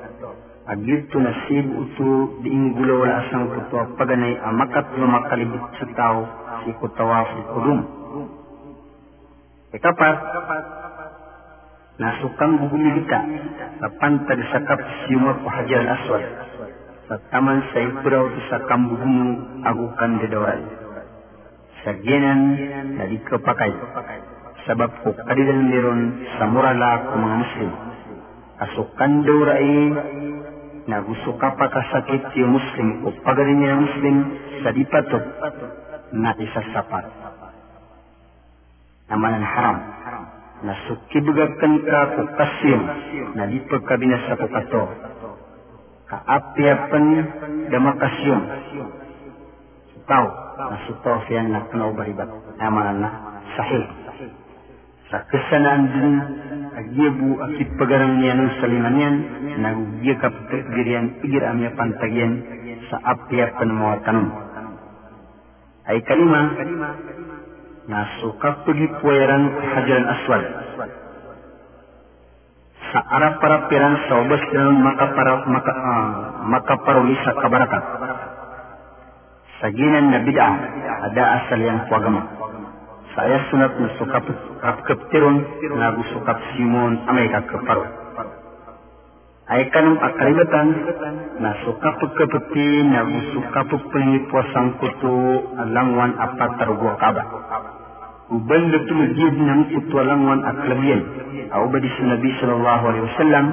Agirto na sib uto diinggulaw wala asang kuto paganay amakatlo makalibit sa tao si ikutawa si kurum. Ikapat, nasukang gugumilita sa pantag sa kapsiyumot o hajar aswad sa taman sa ibraw sa kambuhung agukan dedoral. Sa ginan na di ko pakay. Sabab ko kadilan meron sa murala ko mga muslim. Asukan daw rai na gusto ka pa kasakit yung muslim niya muslim sa di patot na isasapat. Naman ang haram na sukibugakan ka ko kasim na di pagkabinasa ko kato kaapiapan damakasyon. Sutaw, na sutaw siya na kanaubaribat. Amanan na sahih. Sa kesanaan din, agyebu akit pagarang niya ng saliman yan, nagugyakap kagirian, igir amya pantagyan sa apiapan mga tanong. Ay kalima, nasukap pagipuwayaran hajaran aswad sa arap-arapiran sa ubas ng makapara, maka, uh, makaparuli sa kabaraka. Sa ginan na bid'a, ada asal yang kuagama. Saya sunat na sukap kapkaptiron na gusukap simon amay kakaparo. Ay kanong akaribatan na sukap kapati na gusukap pengipuasang kutu alangwan apat tarugwa kaba. Uban da tumagid ng utwalangwan at labiyan. Sa Nabi sallallahu alaihi wasallam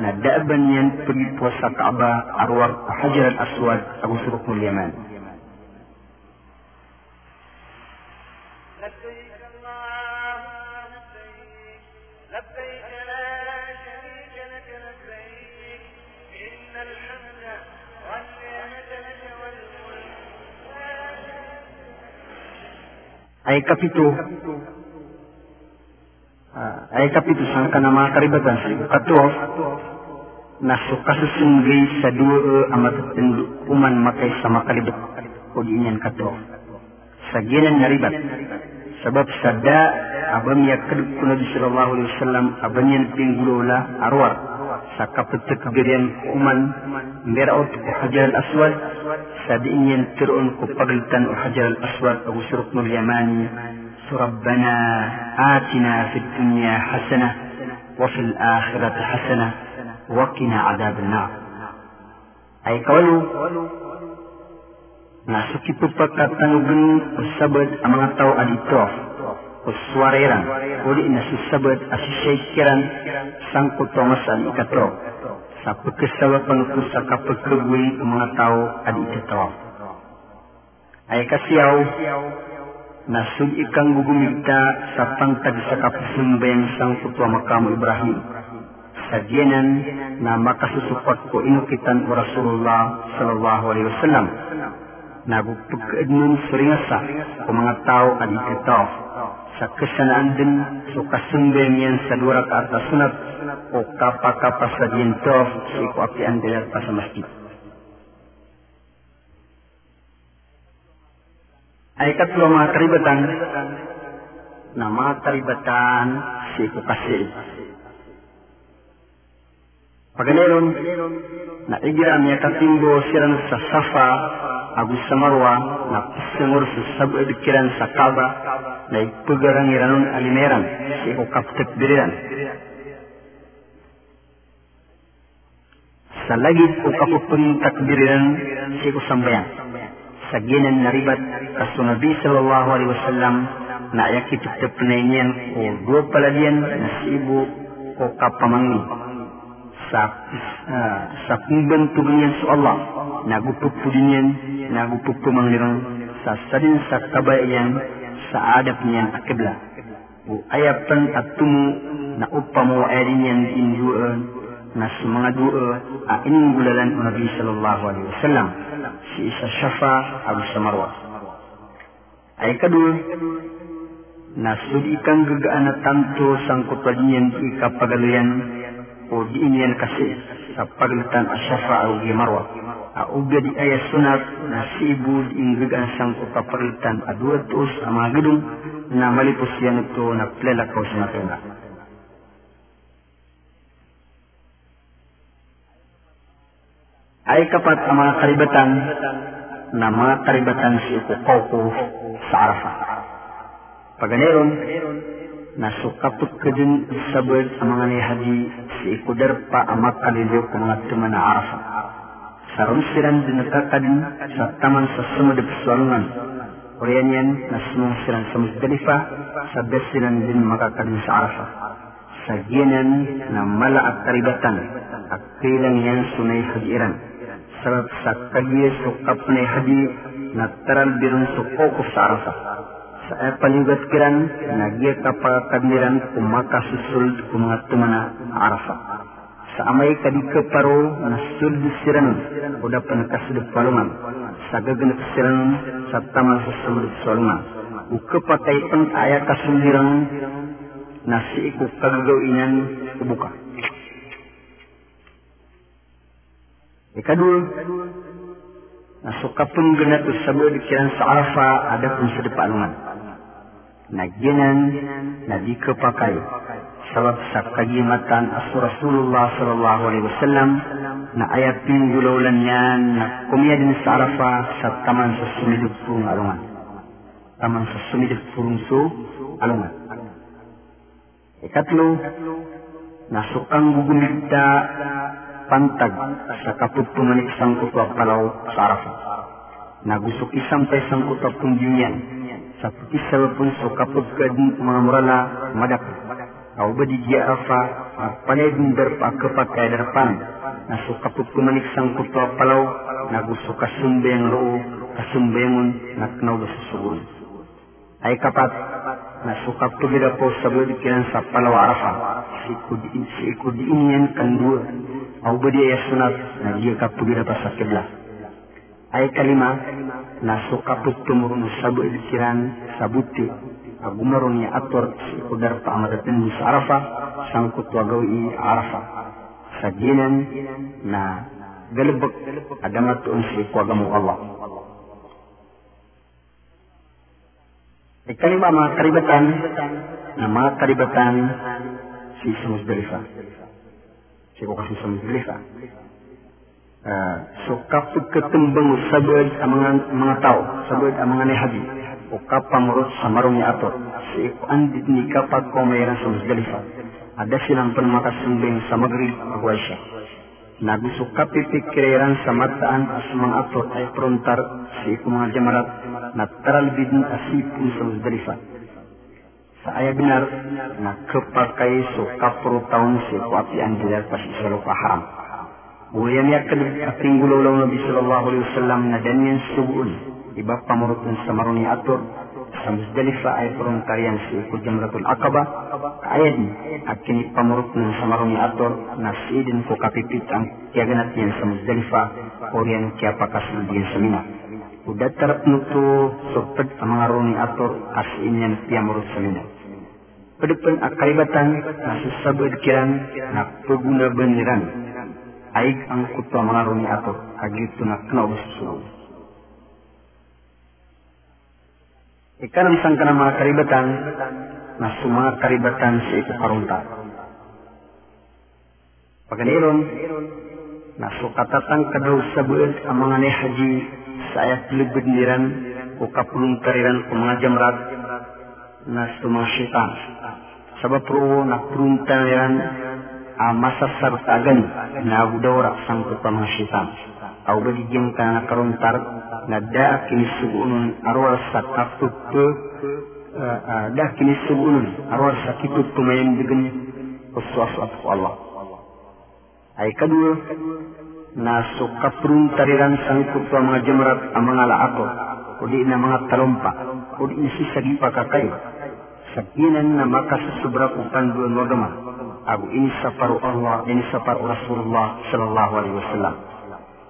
na daaban yan pergi puasa Kaaba arwar Hajar al-Aswad Abu Suruk Yaman. Ay kapito, uh, ay kapito sang ka na mga karibatan sa katuwa na sukasusunggay sa duwa amat uman makay sa makalibot o di niyan katuwa. Sa ginan nga ribat, sabab sa da abam ya kaduk ko Nabi sallallahu alaihi wasallam abam yan pinggulula arwar sa kapitak birian uman mberaot o hajar al-aswad sa diin yan tiroon ko paglitan o hajar al-aswad o suruk nul yamani ربنا آتنا في الدنيا حسنة وفي الآخرة حسنة وقنا عذاب النار أي قالوا Nasuki pagkatanugan usabad ang mga tao adito kuswareran uli na susabad asisyakiran sangkut tomasan ikatro sa pagkasawa panukus sa kapagkagwing ang mga tao at ikatawa. Ay kasiyaw, nasud ikang gugumigta sa pangtag sa kapusumbayang sangkut wa makamu Ibrahim. Sa diyanan na makasusupot ko inukitan o Rasulullah sallallahu alaihi wasallam. Nagupagkaadnon suringasa ko mga tao at ikatawa sa kesanaan din so kasumbeng yan sa dura ka atas sunat o kapa-kapa sa dientof sa iku api andalat pa sa masjid. Ay katlo mga karibatan na mga karibatan sa iku kasi. Paganeron, na igira niya katimbo siran sa Safa agus sa Marwa na pisangur sa sabu edikiran sa Kaaba iranon alimeran sa iku kaptek biriran. Sa lagit o kapupun takbiriran sa iku sambayan. Sa ginan naribat kaso Nabi sallallahu alaihi wasallam na ayakitik niyan o dua paladian na si ibu o kapamangi sa uh, sa pembentukan sa Allah nagupupudinyan nagupupumangirang sa sadin sa kabayan sa akibla o ayapan at tumu na upamo ayrin yan induan na sa mga dua a iningulalan o Nabi sallallahu alaihi wasallam. Si isa syafa abu samarwa ay kadul na sudi kang gagaan na tanto sangkot niyan ikapagaluyan o diinyan kasi sa paglitan asyafa o gimarwa. Auga di ayat sunat na sibu diinggagan sang kapaglitan adua tuos ang mga gedung na malipos yan ito na plelakaw sa natuna. Ay kapat ang mga karibatan na mga karibatan si Ukukoko sa Arafah. Paganeron, nasukapot ka din sabad ang mga nihadi si ikudar pa amak kaliliw ko mga tuman na arafa. Sa rumsiran din nakakadin sa taman sa sumadap sualungan. Kuriyan yan na sumong siran sa Musdalifa sa besiran din makakadin sa arafa. Sa ginan na mala at karibatan at kailang yan sunay hadiran. Sabab sa kagye sukap na hadi na taral birun sukokos sa arafa sa paligat kiran nagya kapakadniran kumaka susul kumangat tumana arafa sa amay kadika paro na suld siran udah panakasudut palungan sa gaganap siran sa taman sa sulud palungan uka patay pang aya kasundiran na si iku kagagawinan kubuka ikadul Nasukapun ganat usabo dikiran sa arafa ada pun sedepalungan naginan na di kepakai sabab sa kagimatan asu Rasulullah sallallahu alaihi wasallam na ayat pinggulaulan yan na kumia din sa Arafa sa taman sa sumidip purong alungan. Taman sa sumidip purong su alungan. Ikatlo, nasukang gugumigta pantag sa kaputpungan isang kutwa palaw sa Arafa. Nagusok isang pa isang kutwa punggiyan sa isa pun so kapag kadin mga murala madak au badi dia afa panay dindar pa kapakai darpan? Na so kapag kumanik sang kuto palaw na gusto kasumbeng loo kasumbengon na knaw sa sugun ay kapat na kandua au badi ay sunat na dia kapugida pa sa agumaron ni ator si kudar pa amadatin sa arafa sangkut wagawi arafa sa na galibak adamat un si kwagamu Allah Ikalima mga karibatan na mga karibatan si Musdalifa. Si kasi sa Musdalifa. Uh, so kapag katumbang sabad ang mga, mga tao, sabad ang mga nehabi, o kapamurot sa marong niya ato, si andit ni kapag ko mayroon sa Musdalifa, ada silang panmakasumbing sa Maghrib, agway siya. Naguso kapipikiran sa mataan as mga ato ay prontar si iku mga jamarat na taralbid ng asipun sa Musdalifa. Saya benar na kepakai so kapro taon si ko api andilar pas isalo paham. Buyan yakin ating gulaw Nabi sallallahu alaihi wasallam na danyan subuun. Iba pamurutun sa maruni atur sa Muzdalifa ay tarian si ko Jamratul Aqaba. Ayad ni akin pamurutun sa maruni atur na sidin ko kapipit ang kiaganat yan sa Muzdalifa orian kaya pakasul diyan sa Mina. Udah tarap nutu sopet mga roni atur as inyan piamurut sa Mina. Pedepan akaribatan na sasabad kiran na paguna beniran. Ang kutwa mga roni atur agito na kena ususulong. Ikanam sangka ng mga karibatan na sumanga karibatan sa ito karunta. Pagkaniron, na sukatatan kadaw sa buod ang mga ni haji sa ayat libid niran o kapulong kariran o mga jamrat na mga syaitan. Sabab pro na prunta niran a masasar tagan na agudawra pa mga syaitan. Ka na karuntar na daa kinisugunon arwar sa kaput daa kinisugunon arwar sa kitut tumayan digan uswas ko Allah. Ay kedua na sukaprun tariran sangkut pa mga jamrat ang mga laako kudi na mga talumpa kudi na sisagi pa kakayo sakinan na makasasubra ko panduan wagama abu ini saparu Allah ini saparu Rasulullah sallallahu alaihi wasallam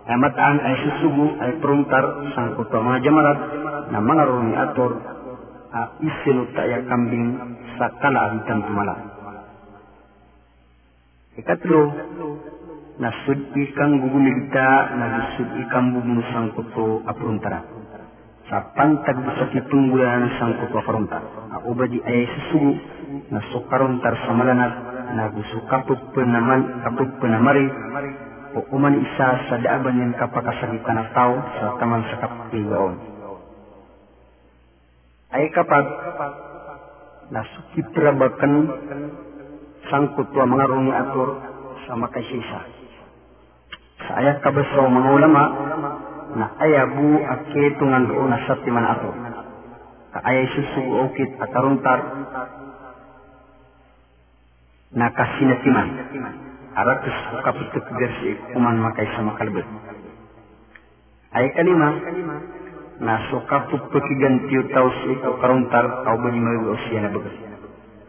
Amataan ay susugu ay peruntar sangkut pa mga jamarat na mga rumi ator a isilu ya kambing sa kalaagitan tumala. Ikatlo, nasud ikang gugumigta na gusud ikang bumunusan ko to apuntara. Sa pantag sa kitunggulan sang ko to aparuntar. A ubadi ay susugu na sukaruntar sa malanat na gusto kaput penaman kaput penamari o uman isa sa daaban yan kapakasagitan na tao sa taman sa kapiligaon. Ay kapag nasukitrabakan sangkot wa mga rungi ator sa makaisisa sa ayat kabasraw mga ulama na ayabu ake tungan doon na sa timan ato. Kaayay susugo okit at taruntar na kasinatiman. Aratus kapituk gersi kuman makay sa makalbet. Ay kalima na sukapuk pekigantiyo tau si ikaw karuntar au bani mayu usia na bagas.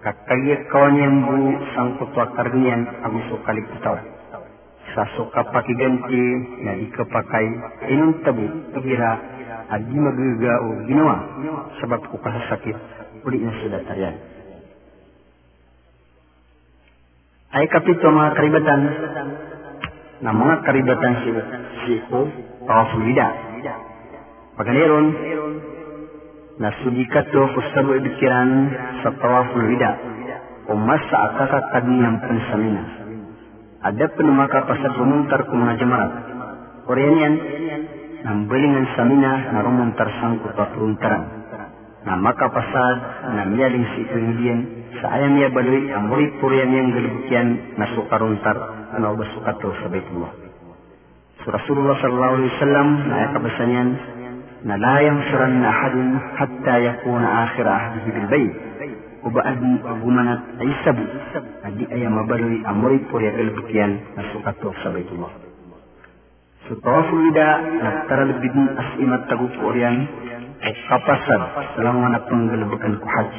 Kakaliyak kawan yang bu sangkut wakar niyan ang sukalik tau sa suka pakiganti na ikapakai inong tabu kira adi magaga o ginawa sebab ko kasasakit uli na sudah tarian. Ay kapito mga karibatan na mga karibatan si si ko tawaful wida. Pagkaniron na sudikat to kusabu ibikiran sa tawaful wida o mas sa akakatag niyang pansamina ada penumaka pasar rumuntar ku mga jamarat. Koreanian, nang belingan samina na rumuntar sangku papruntaran. Na maka pasad na miyaling si kemudian sa ayam ya balui ang murid purian yang gelibukian na sukaruntar na ubas sukato sa Baitullah. So Rasulullah sallallahu alaihi wasallam na kabasanyan na la na ahadun hatta yakuna akhir ahdihi bil bayt uba adi gumanat ay sabu adi ay mabaloy amoy por ya kelbukian na sukato sa Baitullah. So tawaful wida nagtara lebidin as imat tagu ko oriyan ay kapasad lang na panggalbakan ko hajj.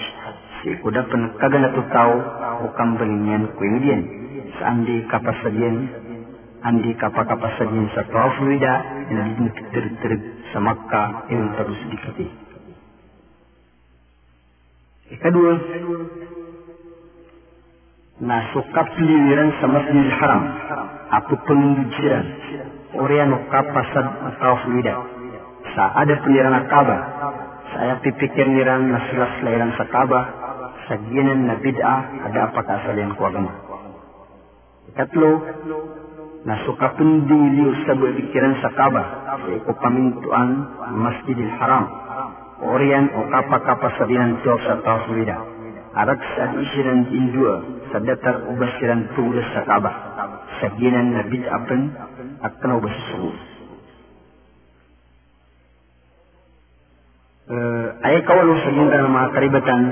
Si kuda pan kagana kambalin yan ko yung sa andi kapasad yan andi yan sa wida na bidin tirig sa Makkah yung terus dikati. Kedua, na sukap liwiran sa Masjidil Haram. Apo penunjukan Orian kapasad fluida. Sa ada pendiran Ka'bah saya pipikir niran na silas lairan sa Ka'bah sa ginan na bid'ah ada apa kasalian ko agama Ikatlo, na sukapin dili sa pikiran sa Ka'bah sa iko pamintuan Masjidil Haram Orian o kapa-kapa sa dinantok sa Tawfulida. Arak sa isiran indua sa datar ubasiran tulas sa kaba. Sa ginan na bid'apan at kanaw Uh, ay kawalo sa ginta ng mga karibatan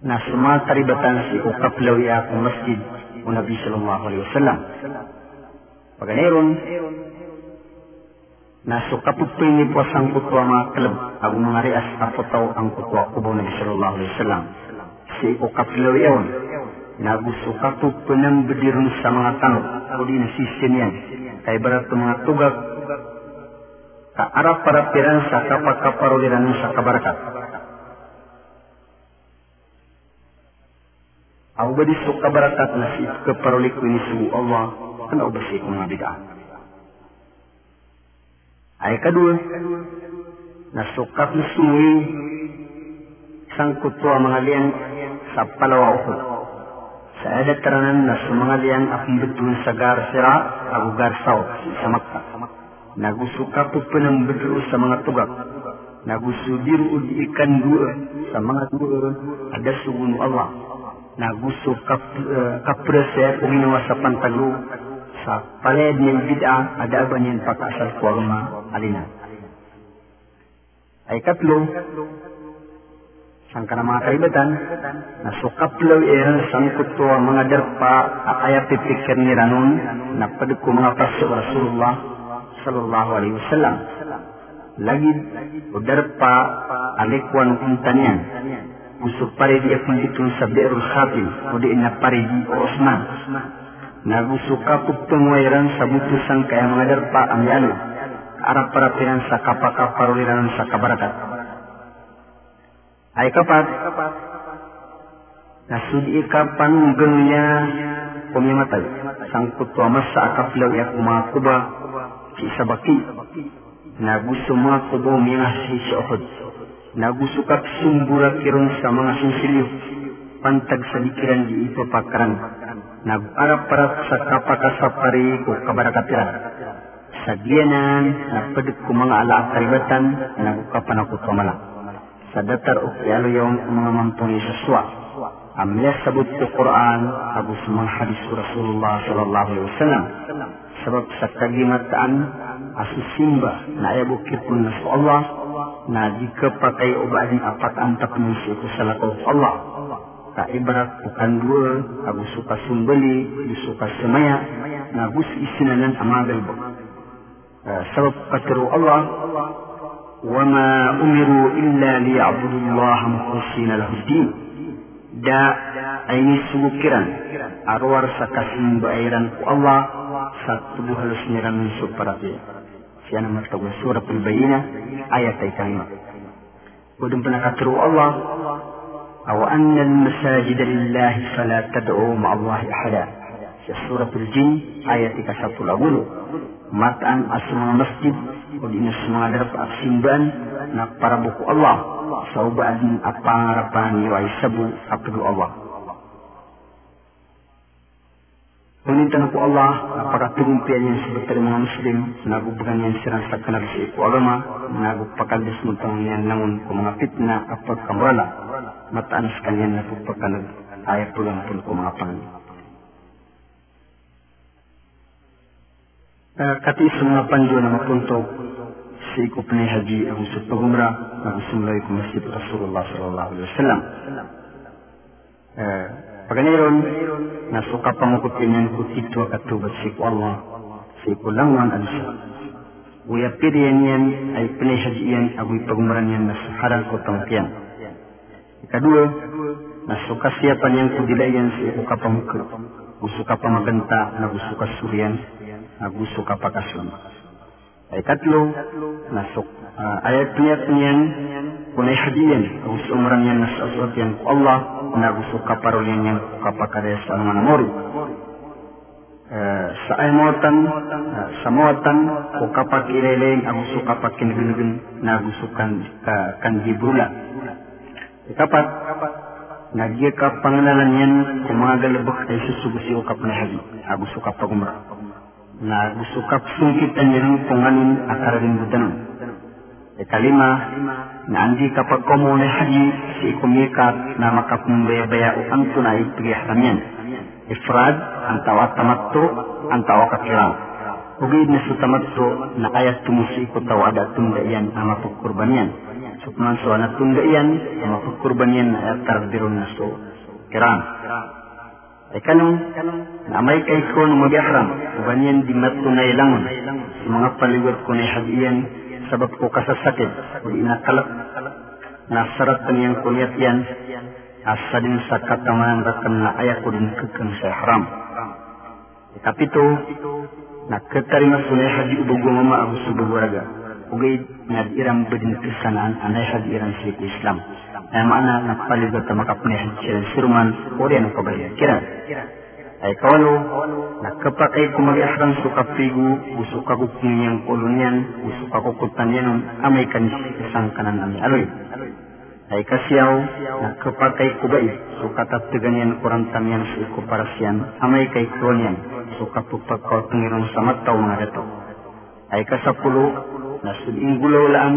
na sumataribatan si ukaplaw iya akong masjid o Nabi sallallahu alaihi wasallam. Pagkaniron, nasukapupin ni po sang kutwa mga kalab ang mga rias apotaw ang kutwa kubaw Nabi sallallahu alaihi wasallam. Si ukaplaw iyon, nagusukapupin ng bedirun sa mga tanong o di nasisin yan. Kay barat mga tugag kaarap para piran sa kapakaparuliran sa kabarakat. Ako ba di so kabarakat na si kaparulik ko ni su Allah ano ba si mga bid'ah? Ay kadua, nasukap na sumuwi sang kutwa mga liyan sa palawa ko. Sa edataranan na sumangalian akong betul sa garsira ako garsaw sa Makkah. Nagusuka po bedro sa mga tugak. Nagusudiru di ikan dua sa dua ada sugun Allah. Naguso kap, uh, kaprese kung ginawa sa pantaglo sa paled ng bid'a ada ba niyan pakasal ko alina. Ay katlo, sang kana mga kaibatan, nasukaplaw iyan sangkot ko ang mga derpa akaya pipikir ni Ranon na ko mga paso Rasulullah sallallahu alaihi wasallam. Lagi o derpa alikwan kuntanian. Usok pare di akong itong sa Be'rul Khatim o di na pare di Osman. Nagusuka po pengwairan sa butusan kaya mga derpa ang yalo. Arap para pinan sa kapakaparuliran sa kabarakat ay kapat nasudi kapan gengnya pumimatay sangkut tuamas sa akaplaw ya kumakuba si sabaki. Nagusto mga kubo mga si Uhud nagusto kap sumbura kirong sa mga sinsilyo pantag sa likiran di ipapakaran nag-arap-arap sa kapakasapari ko kabarakatiran sa diyanan napadik ko mga ala karibatan nagukapan ako kamala sa datar o kiyalo yung mga mampuni sa suwa. Amles sabot ko Quran, abu sa mga hadis Rasulullah sallallahu alaihi wasallam. Sebab sa kagimataan, asu simba na ayabukir pun na sa Allah, na jika pakai obatin apat antak nusi ko sa lakaw Allah. Ka ibarat bukan dua, abu suka sumbali, abu suka semaya, na gus isinanan amagal bo. Uh, sebab patiru Allah, وما أمروا إلا ليعبدوا الله مخلصين له الدين دا أين سبكرا أروار سكاسم بأيران الله ساتبو هلس نيران من سبراتي سيانا مرتبة سورة البينة آية تيتانية ودن بنكتروا الله أو أن المساجد لله فلا تدعوا مع الله أحدا سورة الجن آية كسات الأول mataan asma masjid o di na sumadarap at simban na para buku Allah sa ubaan at Ngunit na po Allah, napakatulumpian niya sa batari mga Muslim, nagubagan niya sirang sa kanal sa iku agama, nagupakaldis mo tang niya nangun ko mga fitna at pagkamurala, mataan sa kanya na po pagkanag ayat pulang pun ko mga panginoon. kati mga panjo na mapuntog sa ikup ni Haji ang sa pagumra na gusimulay ko masjid Rasulullah sallallahu alaihi wasallam. Paganiron, nasuka pangukot kinyan ko titwa katubat si Allah, si ko langwan alisa. Uya piriyan yan ay pinahaji yan agoy pagumran yan na sa harang ko tangkiyan. Ikadua, nasuka siya pa niyan ko dilayan sa iko kapamukro. Gusto ka pa maganta na gusto ka suryan gusto ka pakasyon. Ay katlo, nasok uh, ayat niyat niyan kunay hadiyan gusto umran yan nas asot yan ko Allah na gusto ka parulyan yan kapakades ang mga mori. Uh, sa ay motan, uh, sa motan, o kapag ileleng ang gusto kapag kinigunugin na gusto kan, uh, kan gibrula. Kapat, nagya ka pangalanan yan kung mga galabak ay susugusi o kapag hadi. Ang gusto kapag umra na gusto kap sungkit ang punganin akararin budanon. E kalima, na andi kapag komune haji si ikumikat na makapumbaya-baya o ang tunay pagihramyan. Ifrad, ang tawa tamatto, ang tawa kakirang. Ugid na sa tamatto na ayat tumusi ko tawada tunda yan ang mapagkurban yan. sukman so na tunda iyan ama kurban yan na tardirun na so kiram ay kanong na may ko di matunay langon sa mga paligod ko na hagiyan sabab ko kasasakit o inakalap nasarat niyang kunyat yan asa din sa katamanan rakan na ayak ko din kekang sa haram Ikapito, nakatarima sunay haji ubago mama ang subagwaraga. Ugay nadiram badin kesanaan anay haji iran siku Islam. Ay maana napaligot na makapnay haji silang siruman o rin ang kabalihan. Kira. Ay kawalo, nakapakay kumag-ihram sa kapigu, usok ako kunyang kolonyan, usok ako kutanyan, amay kanis isang kanan amay aloy. ay kasiyaw na kapagkay kubay so kataptigan kurang tamiyan sa ikuparasyan amay kay kronyan so kapupagkaw tungiron sa mataw mga dato ay kasapulo na suding gulaw laan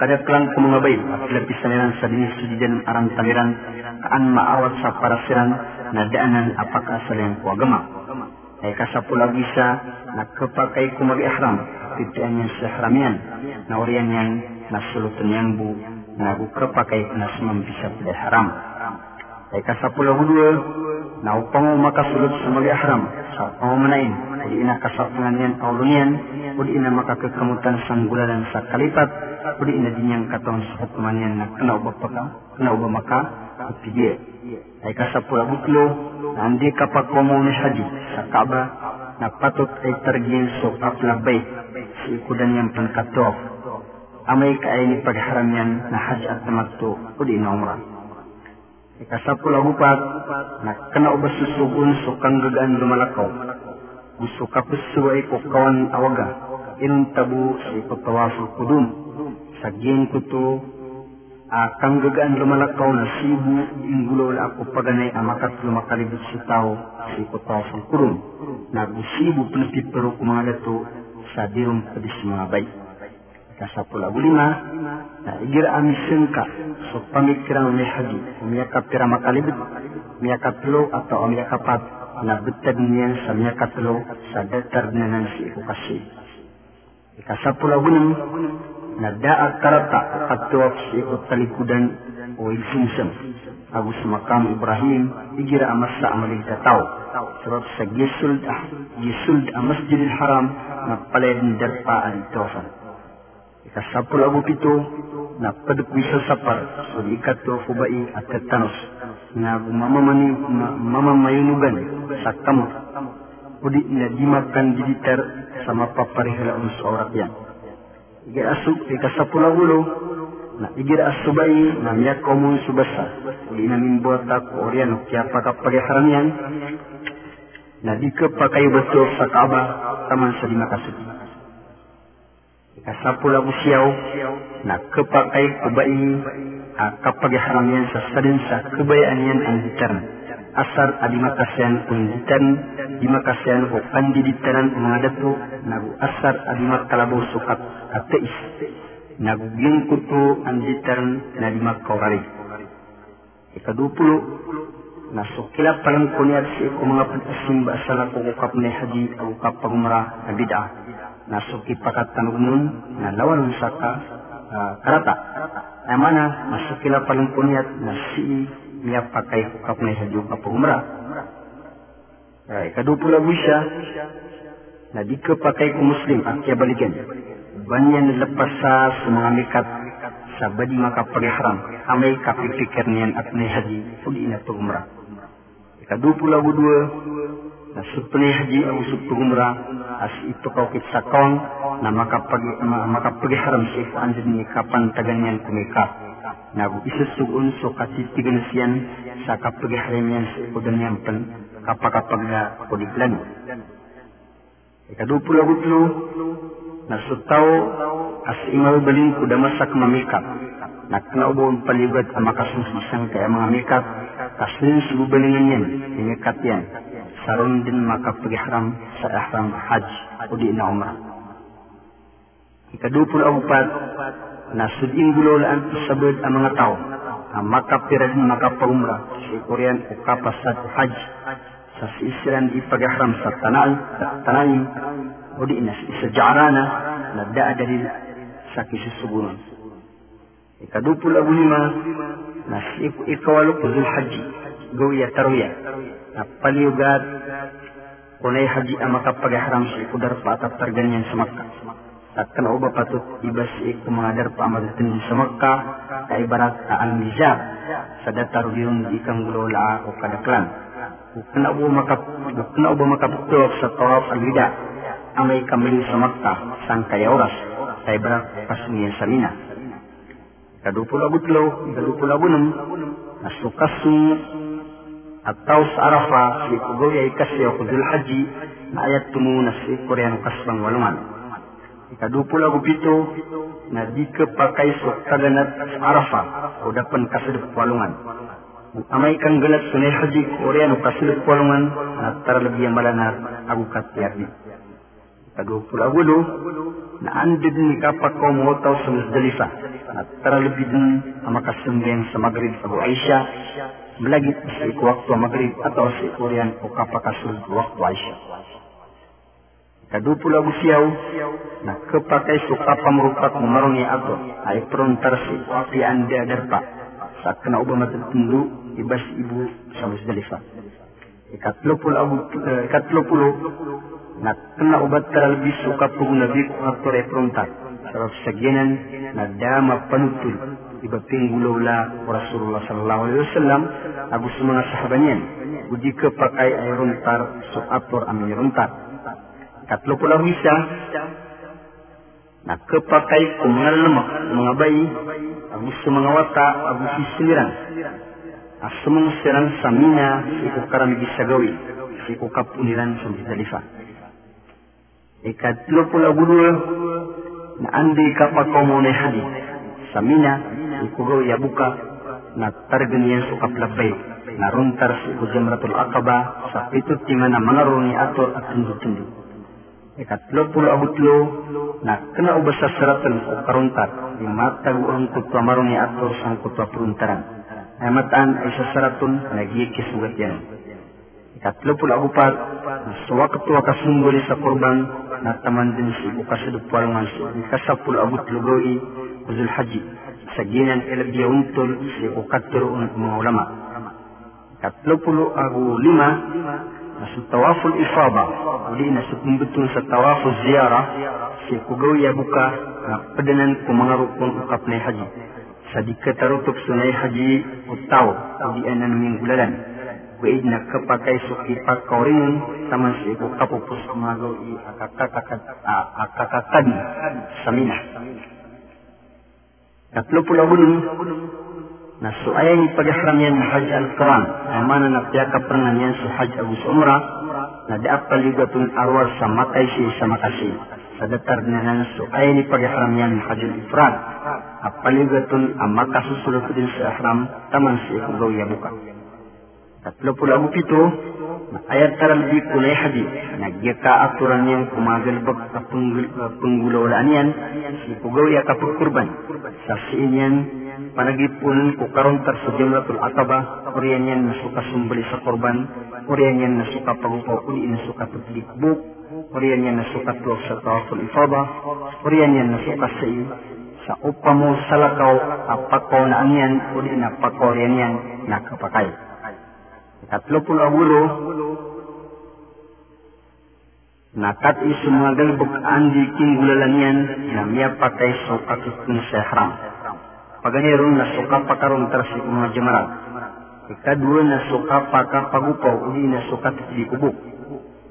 kadaklang kung mga bay at lapisan nilang sa dinis sudidan arang tamiran kaan maawat sa parasiran na daanan apakasalayang kuagama ay kasapula bisa na kapagkay kumag-ihram titian niya sa haramian na oriyan yan na sulutan niyang bu nagu kepakai nas bisa tidak haram. Ay kasapula hudua na upang makasulut sa mali haram sa pamanain udi ina kasapungan yan aulunian udi ina makakekamutan sang gulalan sa kalipat udi ina dinyang katong sa hukuman yan na kena ubah paka kena ubah maka kepigil. Ay kasapula buklo na andi kapakomo ni haji. Sa Kaaba na patut ay tergin so aplabay si ikudan yang pangkatof amay kaini pagharamyan na hajj at tamattu udi na umrah. Ikasapul agupat na kena ubas susugun so kang gagaan lumalakaw. Gusto kapusu ay ko kawan awaga. Inun tabu sa ipatawasul kudum. Sagin ko to kang gagaan lumalakaw na sibu inggulo ako paganay amakat lumakalibot si tao sa ipatawasul kudum. Nagusibu pinapipero ko mga dato sa dirong kadis mga bay na igir ami sengka so pamikiran umi haji umiyakap pira makalibit umiyakap lo atau umiyakapat na betad niyan sa umiyakap lo sa datar nanan si iku kasih. Ikasapula ulim na daat karata katuwak si iku talikudan o ilsinsem agus makam Ibrahim igir amas sa amalil tataw sebab sa gisuld ah gisuld a masjidil haram na paledin darpa tofan Ikasapul abu pito na padukwi sa sapar so ikato fubai at tetanus na mamamani mamamayunugan sa kamot udi na dimakan digitar sa mapaparihala un sa orat yan. Iga asuk ikasapul abulo na igir asubai na miyak komun subasa. Udi na mimbuat ako oriano kaya pakapagiharan yan na di ka pa kayo betul sa kaaba taman sa kasapula usiaw na kepakai kubai kapag haram yan sa sadin sa kebayaan yan ang ditan asar adi makasyan ang ditan di makasyan ko andi ditanan mga dato nagu asar adi makalabaw sukat ateis. Nagu kuto ang ditan na di makaurari ikadupulo na sukila palang kunyat si mga pag-asimba sa lako ko kap haji o kap pagumara na bid'ah nasuki pakatan umum na lawan saka uh, karata na mana masukila paling kunyat na si niya pakai hukap na sa juga po umrah ay kadupula siya na di ka pakai ko muslim at kaya balikan banyan lepas sa mga mikat sa badi makapagharam amay kapipikir niyan at may haji uli na to umrah ikadupula dua na supni haji ang supto umrah as ito kau sakong na makapag makapagharam sa if andin ni kapan taganyan kumika na isusugun so katitigan siyan sa kapagharam yan sa yan pan kapakapag kudiglan ikadupul agutlo na sutaw as imal balin ko damasak mamikap na kinaubon paligad ang makasusisang kaya mga mikap kasin sububalingan yan yan sarun din makapag-ihram sa ihram hajj o di na umrah. Ikadupul apat na suding gulolaan sabad ang mga tao ang makapira din makapag-umrah sa Korean o kapasat hajj sa sisiran di pag-ihram sa tanal tanay o di na sa jarana na daa dalil sa kisusugunan. Ikadupul abu lima nas iku ikawalu kuzul haji gawiya tarwiya na paliugat kunay haji ama haram si ikudar pa at targanyan sa Makkah. Takkan uba patut ibas iku mengadar pa amadatin sa Makkah ka ibarat ka al-mizab sa datar yun ikang gulola o kadaklan. Bukna uba makap bukna uba makaputok sa tawaf al-wida amay kamili sa Makkah sang kaya oras ka ibarat pasuniyan sa Mina. Kadupul abutlo, kadupul abunam, nasukasu atau sa Arafah si kugoy ay kasi o kudul haji na ayat tumu na si Korean kasbang walungan. Ikadupul agupito na di ka pakay so kaganat sa Arafah o dapan kasadap walungan. Amay kang galat sunay haji Korean kasadap walungan na taralagi ang malanat agu katyardi. Kadupul agulo na andid ni kapak ko motaw sa Musdalifah at taralagi din sa Maghrib Abu Aisha melagit sa iku waktu Maghrib atau sa ikurian o kapakasul waktu Aisha. Kadupul agu siyaw na kapakay suka pamrupat mamarungi ato ay prontar si api anda adarpa sa kinauba matatundu ibas ibu sa Musdalifah. Ikatlo pulo agu ikatlo pulo na kena ubat terlebih suka pugu nabi ko ato ay prontar sa sagyanan na dama panutul iba pinggulaw la Rasulullah sallallahu alaihi wasallam agu sa mga sahabanyan uji ke pakai ay runtar so ator amin runtar katlo pula bisa. Na kepakai ko mga lemak mga bayi agu sa mga wata agu si siliran asumong siran sa mina si ko karami gisagawi si ko kapuniran sa Muzdalifa ikatlo pula gudul na andi kapakaw mo na hadith sa ikugaw ya buka na targaniyan sa kaplabay na runtar sa Jamratul Aqaba sa pitut tima na mga roni ator at tunduk-tunduk. Ikatlo pulo abutlo na kena ubas sa saratan o karuntar di matagu ang kutwa maroni ator sa kutwa peruntaran. Ay mataan ay sa saraton nagikis ugat yan. Ikatlo pulo abupat na suwa ketua kasungguli sa korban na taman din si ibu kasadupwalungan si kasapul abut lugoi uzul haji saginan ilabya untol si ukatur un mga ulama. Katlo pulo agu lima na sa tawaful ifaba uli na sa kumbutun sa tawaful ziyara si kugaw ya buka na rukun ukap na haji. Sa di katarutok sunay haji utaw uli anan minggulalan. Kuid na kapakay suki pagkauringon taman si iku kapupos kumagaw i akakakad sa pula gunung na suaya ni pagahram yan na Hajj al-Quran ay mana na piyaka prangan yan sa Hajj Agus Umrah na daap paligatun arwar sa matay si sa makasi sa datar na suaya ni pagahram yan na Hajj al-Ifrad at paligatun ang makasusulot din sa ihram taman si ikugaw yabuka. Tatlo pula pito na ayat taral di punay hadi nagyaka aturan yang kumagalbag sa penggulaulaan yan si kugaw ya kapagkurban sa siin yan panagipunan ko karon tar sa jumlatul ataba kuriyan yan nasuka sumbali sa korban kuriyan yan nasuka pagupaw uli nasuka tutlikbuk kuriyan yan nasuka tuwag sa tawaful ifaba kuriyan yan nasuka sa iyo sa upamo salakaw apakaw na anyan uli na pakaw riyan yan nakapakay nakat isu mga galbog andi kinggulalan yan na miya pakai so kakitun sa haram. Paganiron na suka pakaron tersi mga jamarat. Ikadua na suka paka pagupaw uli na suka titili kubuk.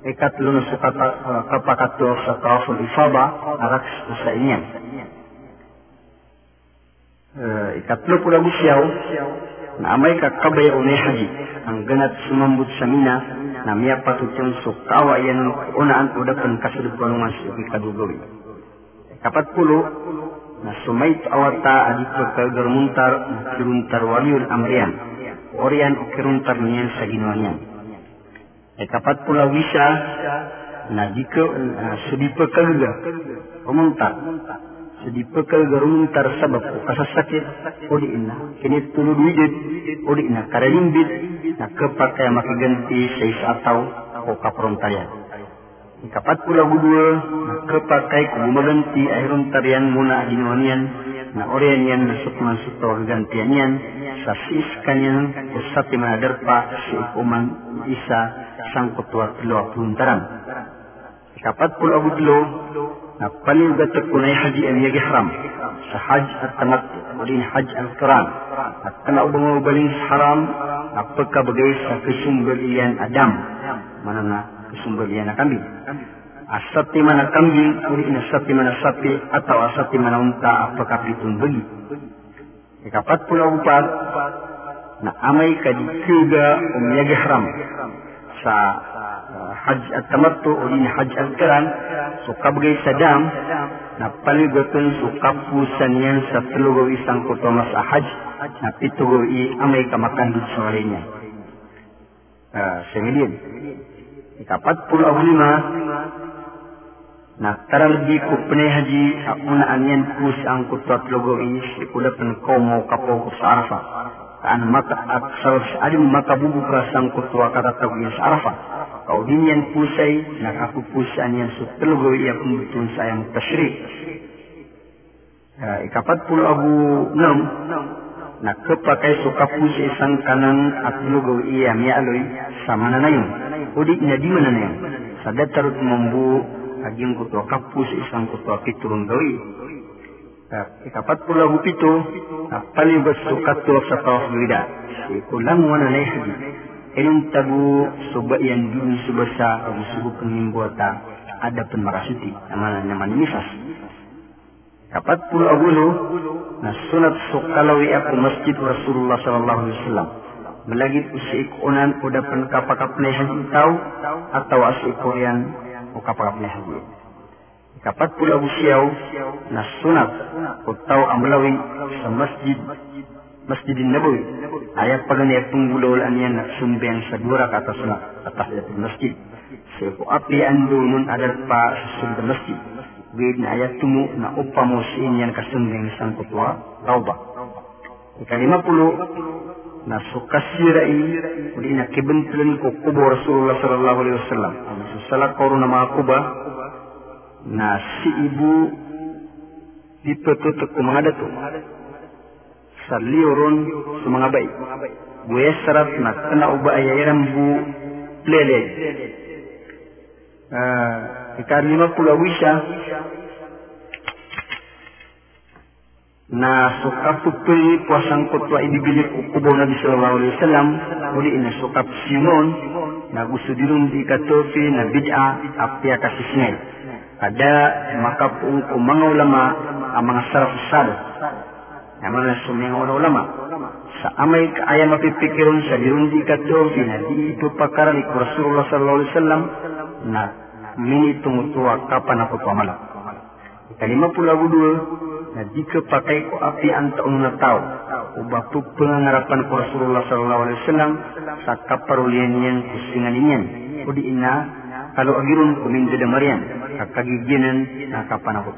Ikatlo na suka uh, kapakato sa tawaful ifaba araks sa inyan. Uh, ikatlo pula busyaw na amay kakabay o haji ang ganat sumambut sa mina na miya patutyon so kawa yan unaan udapan kasulog palungan sa ikadugawi. Kapat pulo na sumait awata adi pagkagarmuntar kiruntar waliul amrian orian o kiruntar niyan sa ginawa niyan. E kapat pula wisa na di ka uh, sudi pagkaga pumuntar sudi pagkagarmuntar sabab o kasasakit o di ina kinit tulod widid o di ina karalimbit na kapag kaya makiganti sa isa ataw o kaprontayan. Ikapat pula gudua na kaya kung gumaganti ay rontarian muna ginawa niyan na orian yan na sukman suto gantian yan sa sis kanyan usati manadarpa si ikuman isa sangkot wa tulo puntaran. Ikapat pulo agudlo haj at tamat ulin haj al Quran at kana ubang ubaling sa haram at pagkabagay sa kasumbal iyan Adam? Mana na kasumbal iyan na kambing? Asati mana kambing uli na sati mana sapi atau asati mana unta apakah pitun bagi ikapat pulau upat na amay kadikuga umyagi haram. Sa haj at tamattu uli na haj al Quran so kabagay sa dam na paligoton so kapusan yan sa tulugaw isang kutomas sa haj. Na pitugaw i amay kamakandud sa walinya uh, semilin ikapat pulau lima. Na taralbi ko pinay haji akuna anyan kus ang kutot logo ini si kulap ng komo kapo kaan maka at sa alim makabubuka sang kutwa katatag niya sa arafa kau din yan pusay nakapupusan yan sa telugo iya kumbutun sa yang tashrik uh, ikapat pulo abu nam na kepakai suka pusay isang kanang at lugo iya mialoy sa mananayon udi na di mananayon sa datarot mambu aging kutua kapus isang kutua piturun gawi. Ikapat pula bupito, paling bersukat tu sa tawaf bida. Kulang wana na haji. Enong tabu suba yan dun subasa abu subu ada pun marasuti nama nama nifas. Kapat pula abulo na sunat sukalawi aku masjid Rasulullah sallallahu alaihi wasallam. Melagit udah pen kapakap haji tahu atau asik korean o kapag haji. Kapat pula usiyaw na sunat o tao amlawi sa masjid Masjidin Nabawi ayat pagani at tunggulol aniyan na sumbeng sa dura kata sunat atas yatul masjid. So ko api ando nun adar pa sa sunda masjid. Gid na ayat tumu na upa mo si inyan kasumbeng sang kutwa tauba. Ikalima pulo na sukasirai uli na kibentlen ko kubo Rasulullah sallallahu alaihi wasallam ang susala koro na mga kuba na si ibu ditututok ko mga dato sa liyoron sa mga bay buya sarap na kana uba ayayaran bu plele uh, ikarlima pulawisya na sukaputul puasang kutwa ibibili kubo Nabi sallallahu alaihi wasallam. Uli ina sukap Simon. Na gusto dirun di katofi na bid'a apya kasisnay ada maka po mga ulama ang mga sarap salo na mga sumiyang mga ulama. Sa amay kaya mapipikiron sa dirun di katofi na di ito pakarali ko Rasulullah sallallahu alaihi wasallam na minitung tuwa kapan ako tuwa kalima pula dua na di ka pakai ko api ang taong na tao o bapug pangangarapan ko Rasulullah sallallahu alaihi wasallam sa kaparulian niyan kusingan niyan o di ina kalau agirun kuminda marian kakagiginan na kapanahot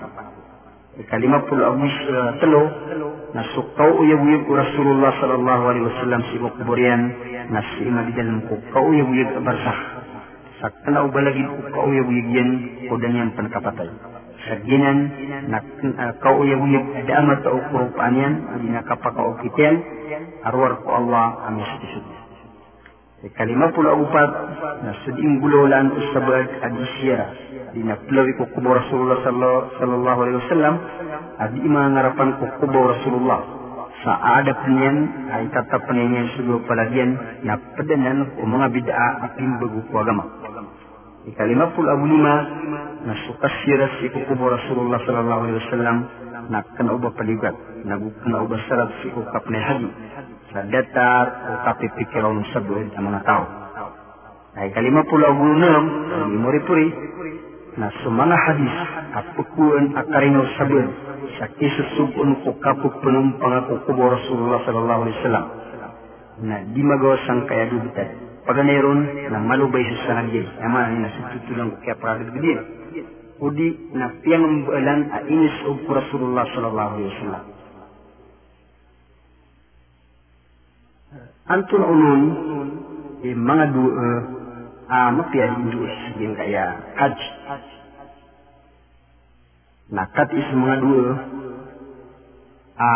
ikalima pula abus uh, telo na sukaw uyag-uyag Rasulullah sallallahu alaihi wasallam si kuburian na si ima di dalam ko kauyag-uyag barsah sa kana ubalagin ko kauyag-uyag yan ko danyan pankapatay saginan na uh, kauyag-uyag da amat o kurupaan yan hindi nakapakao kitian arwar ko Allah ang istisud kalima pula upat na suding gulolan usabag adisira di na pulawi ko kubo Rasulullah sallallahu alaihi wasallam. Adi mga ngarapan ko kubo Rasulullah. Sa adap niyan ay tatapan niyan sugo palagyan na padanan o mga bid'a at imbago ko agama ikalima pula abu lima na sukasira si kubo Rasulullah sallallahu alaihi wasallam na kanauba paligat na kanauba sarap si ukap na haji. Sa datar o kapipikiraw sa buwan ng mga tao. Ay kalima pula ang unam, memori-puri, na sa mga hadis at pukuan at karinaw sa kisusubon ko kapuk punong pangakukubo Rasulullah sallallahu alaihi wasallam na di magawa sang kaya dubitan. Paganeron na malubay sa sanagay, naman na sa tutulang ko kaya para gudin. Udi na piyang umbalan a inis o Rasulullah sallallahu alaihi wasallam. antun unun e mga du a mapia indus yung kaya haj nakat is mga du a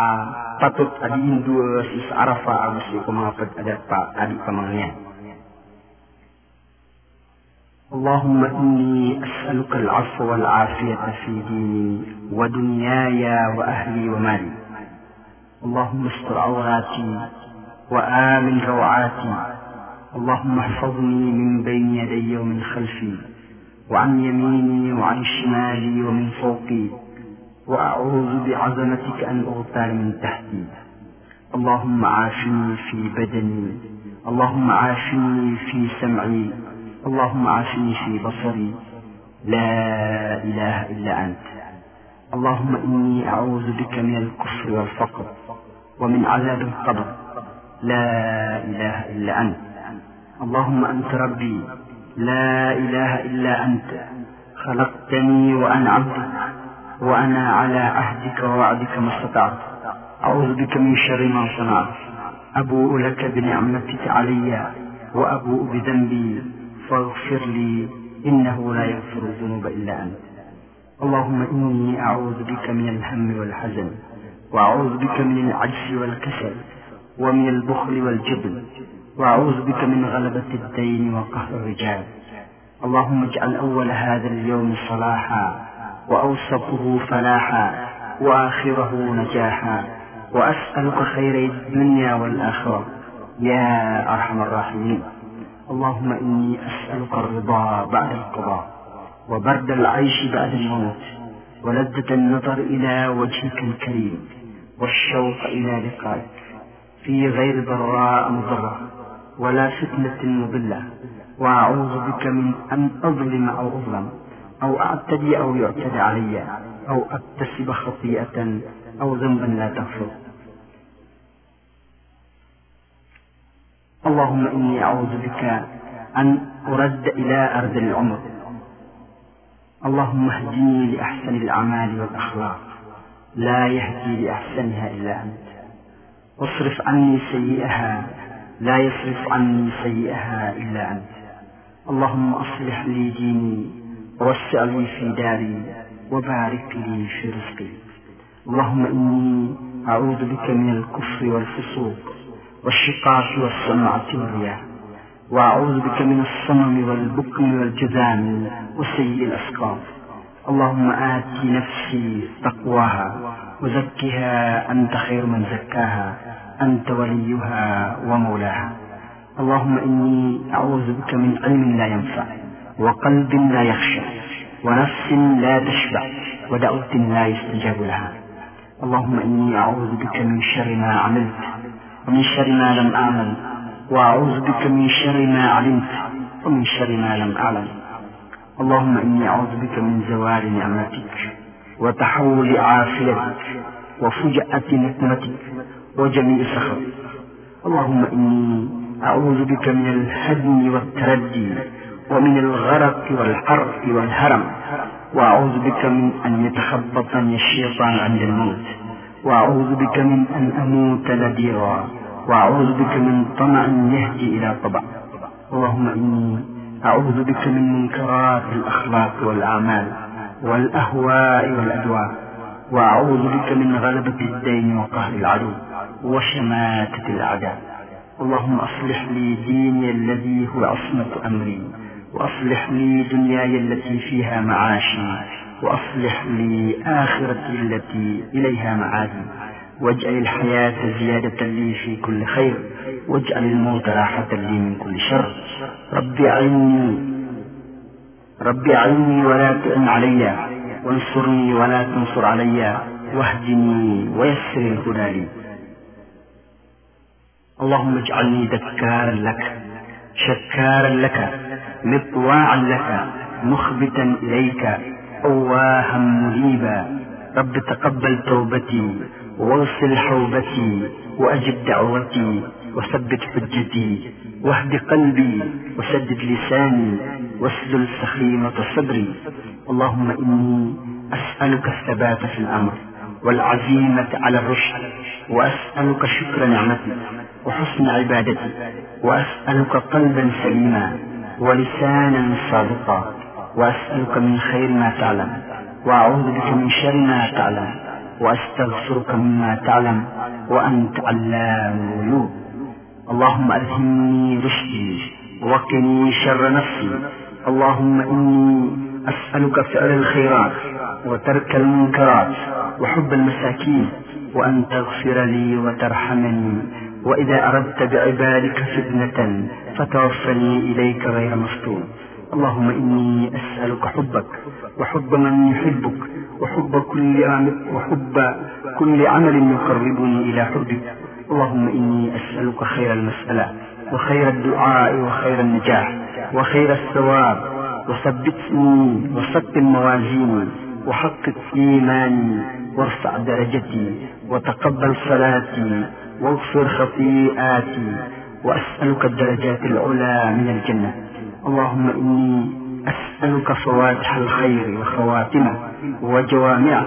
patut adi indua si arafa agusi ko mga pad ada pa adi pamangyan اللهم إني أسألك العفو والعافية في ديني ودنياي وأهلي ومالي اللهم استر عوراتي وآمن روعاتي اللهم احفظني من بين يدي ومن خلفي وعن يميني وعن شمالي ومن فوقي وأعوذ بعظمتك أن أغتال من تحتي. اللهم عافني في بدني اللهم عافني في سمعي اللهم عافني في بصري. لا إله إلا أنت. اللهم إني أعوذ بك من الكفر والفقر ومن عذاب القبر. لا إله إلا أنت. اللهم أنت ربي لا إله إلا أنت خلقتني وأنا عبدك وأنا على عهدك ووعدك ما استطعت. أعوذ بك من شر ما صنعت. أبوء لك بنعمتك علي وأبوء بذنبي. فاغفر لي إنه لا يغفر الذنوب إلا أنت. اللهم إني أعوذ بك من الهم والحزن وأعوذ بك من العجز والكسل ومن البخل والجبن. وأعوذ بك من غلبة الدين وقهر الرجال. اللهم اجعل أول هذا اليوم صلاحا وأوسطه فلاحا وآخره نجاحا وأسألك خير الدنيا والآخرة. يا أرحم الراحمين. اللهم إني أسألك الرضا بعد القضاء وبرد العيش بعد الموت ولذة النظر إلى وجهك الكريم والشوق إلى لقائك. في غير ضراء مضرة. ولا فتنة مضلة. وأعوذ بك من أن أظلم أو أظلم أو أعتدي أو يعتدى علي أو أكتسب خطيئة أو ذنبا لا تغفر. اللهم إني أعوذ بك أن أرد إلى أرض العمر. اللهم اهدني لأحسن الأعمال والأخلاق. لا يهدي لأحسنها إلا أنت. واصرف عني سيئها لا يصرف عني سيئها إلا أنت. اللهم أصلح لي ديني ووسع لي في داري وبارك لي في رزقي. اللهم إني أعوذ بك من الكفر والفسوق والشقاق والسمعة والرياء وأعوذ بك من الصمم والبكم والجذام وسيء الأسقام اللهم آت نفسي تقواها وزكها أنت خير من زكاها أنت وليها ومولاها. اللهم إني أعوذ بك من علم لا ينفع وقلب لا يخشع ونفس لا تشبع ودعوة لا يستجاب لها. اللهم إني أعوذ بك من شر ما عملت ومن شر ما لم أعمل وأعوذ بك من شر ما علمت ومن شر ما لم أعلم. اللهم إني أعوذ بك من زوال نعمتك. وتحول عافيتك وفجأة نقمتك وجميع سخطك اللهم إني أعوذ بك من الهدم والتردي ومن الغرق والحرق والهرم وأعوذ بك من أن يتخبطني الشيطان عند الموت وأعوذ بك من أن أموت لديرا وأعوذ بك من طمع يهدي إلى طبع. اللهم إني أعوذ بك من منكرات الأخلاق والأعمال والأهواء والأدواء وأعوذ بك من غلبة الدين وقهر العدو وشماتة الأعداء. اللهم أصلح لي ديني الذي هو عصمة أمري وأصلح لي دنياي التي فيها معاشي وأصلح لي آخرتي التي إليها معادي. واجعل الحياة زيادة لي في كل خير واجعل الموت راحة لي من كل شر. رب أعني رب أعني ولا تعن علي وانصرني ولا تنصر علي واهدني ويسر الهدى لي. اللهم اجعلني ذكارا لك شكارا لك مطواعا لك مخبتا إليك أواها منيبا. رب تقبل توبتي واغسل حوبتي وأجب دعوتي وثبت حجتي. واهد قلبي وسدد لساني واسلل سخيمة صدري. اللهم إني أسألك الثبات في الأمر والعزيمة على الرشد وأسألك شكر نعمتك وحسن عبادتي وأسألك قلبا سليما ولسانا صادقا وأسألك من خير ما تعلم وأعوذ بك من شر ما تعلم وأستغفرك مما تعلم وأنت علام الغيوب. اللهم ألهمني رشدي وقني شر نفسي. اللهم إني أسألك فعل الخيرات وترك المنكرات وحب المساكين وأن تغفر لي وترحمني. وإذا أردت بعبادك فتنة فتوفني إليك غير مفتون اللهم إني أسألك حبك وحب من يحبك وحب كل عمل وحب كل عمل يقربني إلى حبك. اللهم إني أسألك خير المسألة وخير الدعاء وخير النجاح وخير الثواب. وثبتني وثقل موازيني وحقق إيماني وارفع درجتي وتقبل صلاتي واغفر خطيئاتي وأسألك الدرجات العلى من الجنة. اللهم إني أسألك فواتح الخير وخواتمه وجوامعه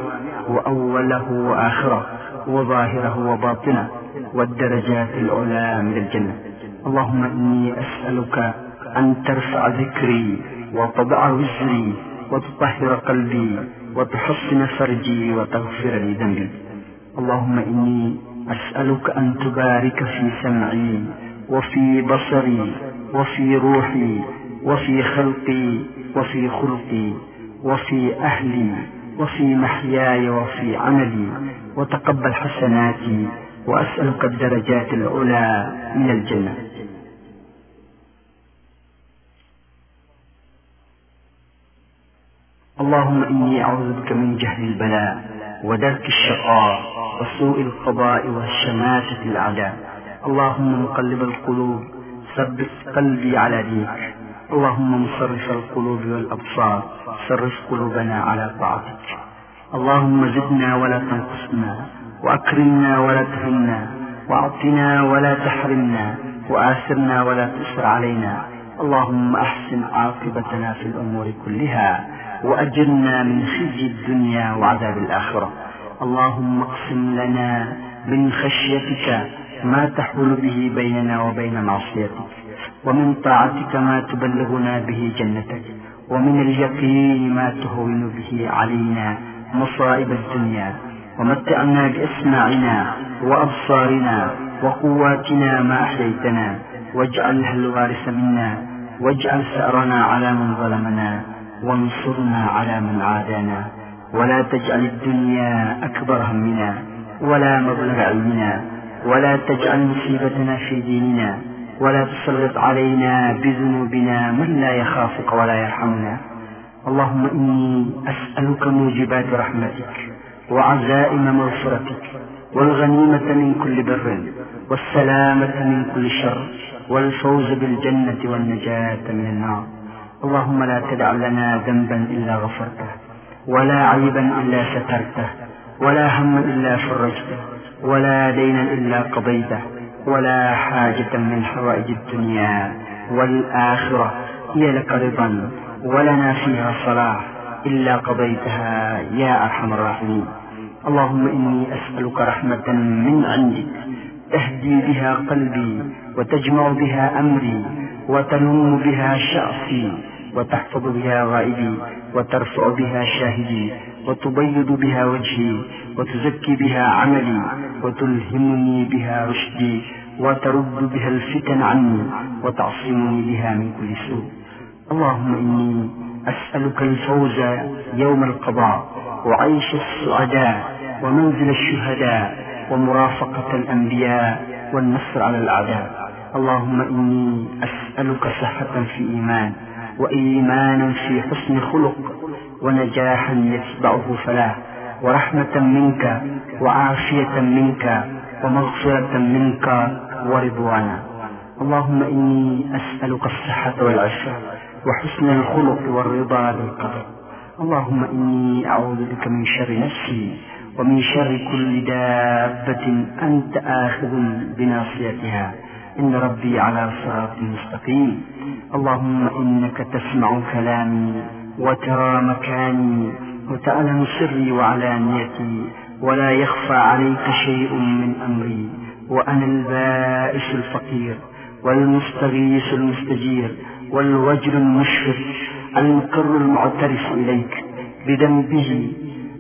وأوله وآخره وظاهره وباطنه. والدرجات العلى من الجنة. اللهم إني أسألك أن ترفع ذكري وتضع وزري وتطهر قلبي وتحصن فرجي وتغفر لي ذنبي. اللهم إني أسألك أن تبارك في سمعي وفي بصري وفي روحي وفي خلقي وفي خلقي وفي أهلي وفي محياي وفي عملي وتقبل حسناتي وأسألك الدرجات العلى من الجنة. اللهم إني أعوذ بك من جهل البلاء ودرك الشقاء وسوء القضاء وشماتة الأعداء. اللهم مقلب القلوب ثبت قلبي على دينك. اللهم مصرف القلوب والأبصار صرف قلوبنا على طاعتك. اللهم زدنا ولا تنقصنا. وأكرمنا ولا تهنا وأعطنا ولا تحرمنا وآثرنا ولا تؤثر علينا. اللهم أحسن عاقبتنا في الأمور كلها وأجرنا من خزي الدنيا وعذاب الآخرة. اللهم اقسم لنا من خشيتك ما تحول به بيننا وبين معصيتك ومن طاعتك ما تبلغنا به جنتك ومن اليقين ما تهون به علينا مصائب الدنيا. ومتعنا بأسماعنا وأبصارنا وقواتنا ما أحييتنا واجعلها الوارث منا واجعل ثأرنا على من ظلمنا وانصرنا على من عادانا ولا تجعل الدنيا أكبر همنا ولا مبلغ علمنا ولا تجعل مصيبتنا في ديننا ولا تسلط علينا بذنوبنا من لا يخافك ولا يرحمنا اللهم إني أسألك موجبات رحمتك وعزائم مغفرتك والغنيمة من كل بر والسلامة من كل شر والفوز بالجنة والنجاة من النار. اللهم لا تدع لنا ذنبا إلا غفرته ولا عيبا إلا سترته ولا هما إلا فرجته ولا دينا إلا قضيته ولا حاجة من حوائج الدنيا والآخرة. هي لك رضا ولنا فيها صلاح إلا قضيتها يا أرحم الراحمين. اللهم إني أسألك رحمة من عندك تهدي بها قلبي وتجمع بها أمري وتنم بها شأفي وتحفظ بها غائبي وترفع بها شاهدي وتبيض بها وجهي وتزكي بها عملي وتلهمني بها رشدي وترد بها الفتن عني وتعصمني بها من كل سوء. اللهم إني أسألك الفوز يوم القضاء وعيش السعداء ومنزل الشهداء ومرافقة الأنبياء والنصر على الأعداء. اللهم إني أسألك صحة في إيمان وإيمانا في حسن خلق ونجاحا يتبعه فلاح ورحمة منك وعافية منك ومغفرة منك ورضوانا. اللهم إني أسألك الصحة والعفة وحسن الخلق والرضا بالقدر. اللهم إني أعوذ بك من شر نفسي ومن شر كل دابة أنت آخذ بناصيتها. إن ربي على صراط مستقيم. اللهم إنك تسمع كلامي وترى مكاني وتعلم سري وعلانيتي ولا يخفى عليك شيء من أمري. وأنا البائس الفقير والمستغيث المستجير والوجل المشفق المقر المعترف إليك بذنبه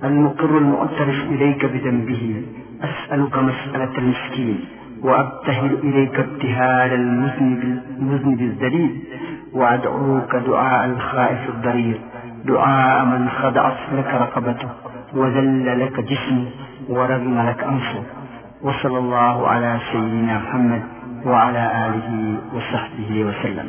المقر المعترف إليك بذنبه. أسألك مسألة المسكين وأبتهل إليك ابتهال المذنب, الذليل. وأدعوك دعاء الخائف الضرير دعاء من خضعت لك رقبته وذل لك جسمه ورغم لك أنفه وصلى الله على سيدنا محمد وعلى آله وصحبه وسلم.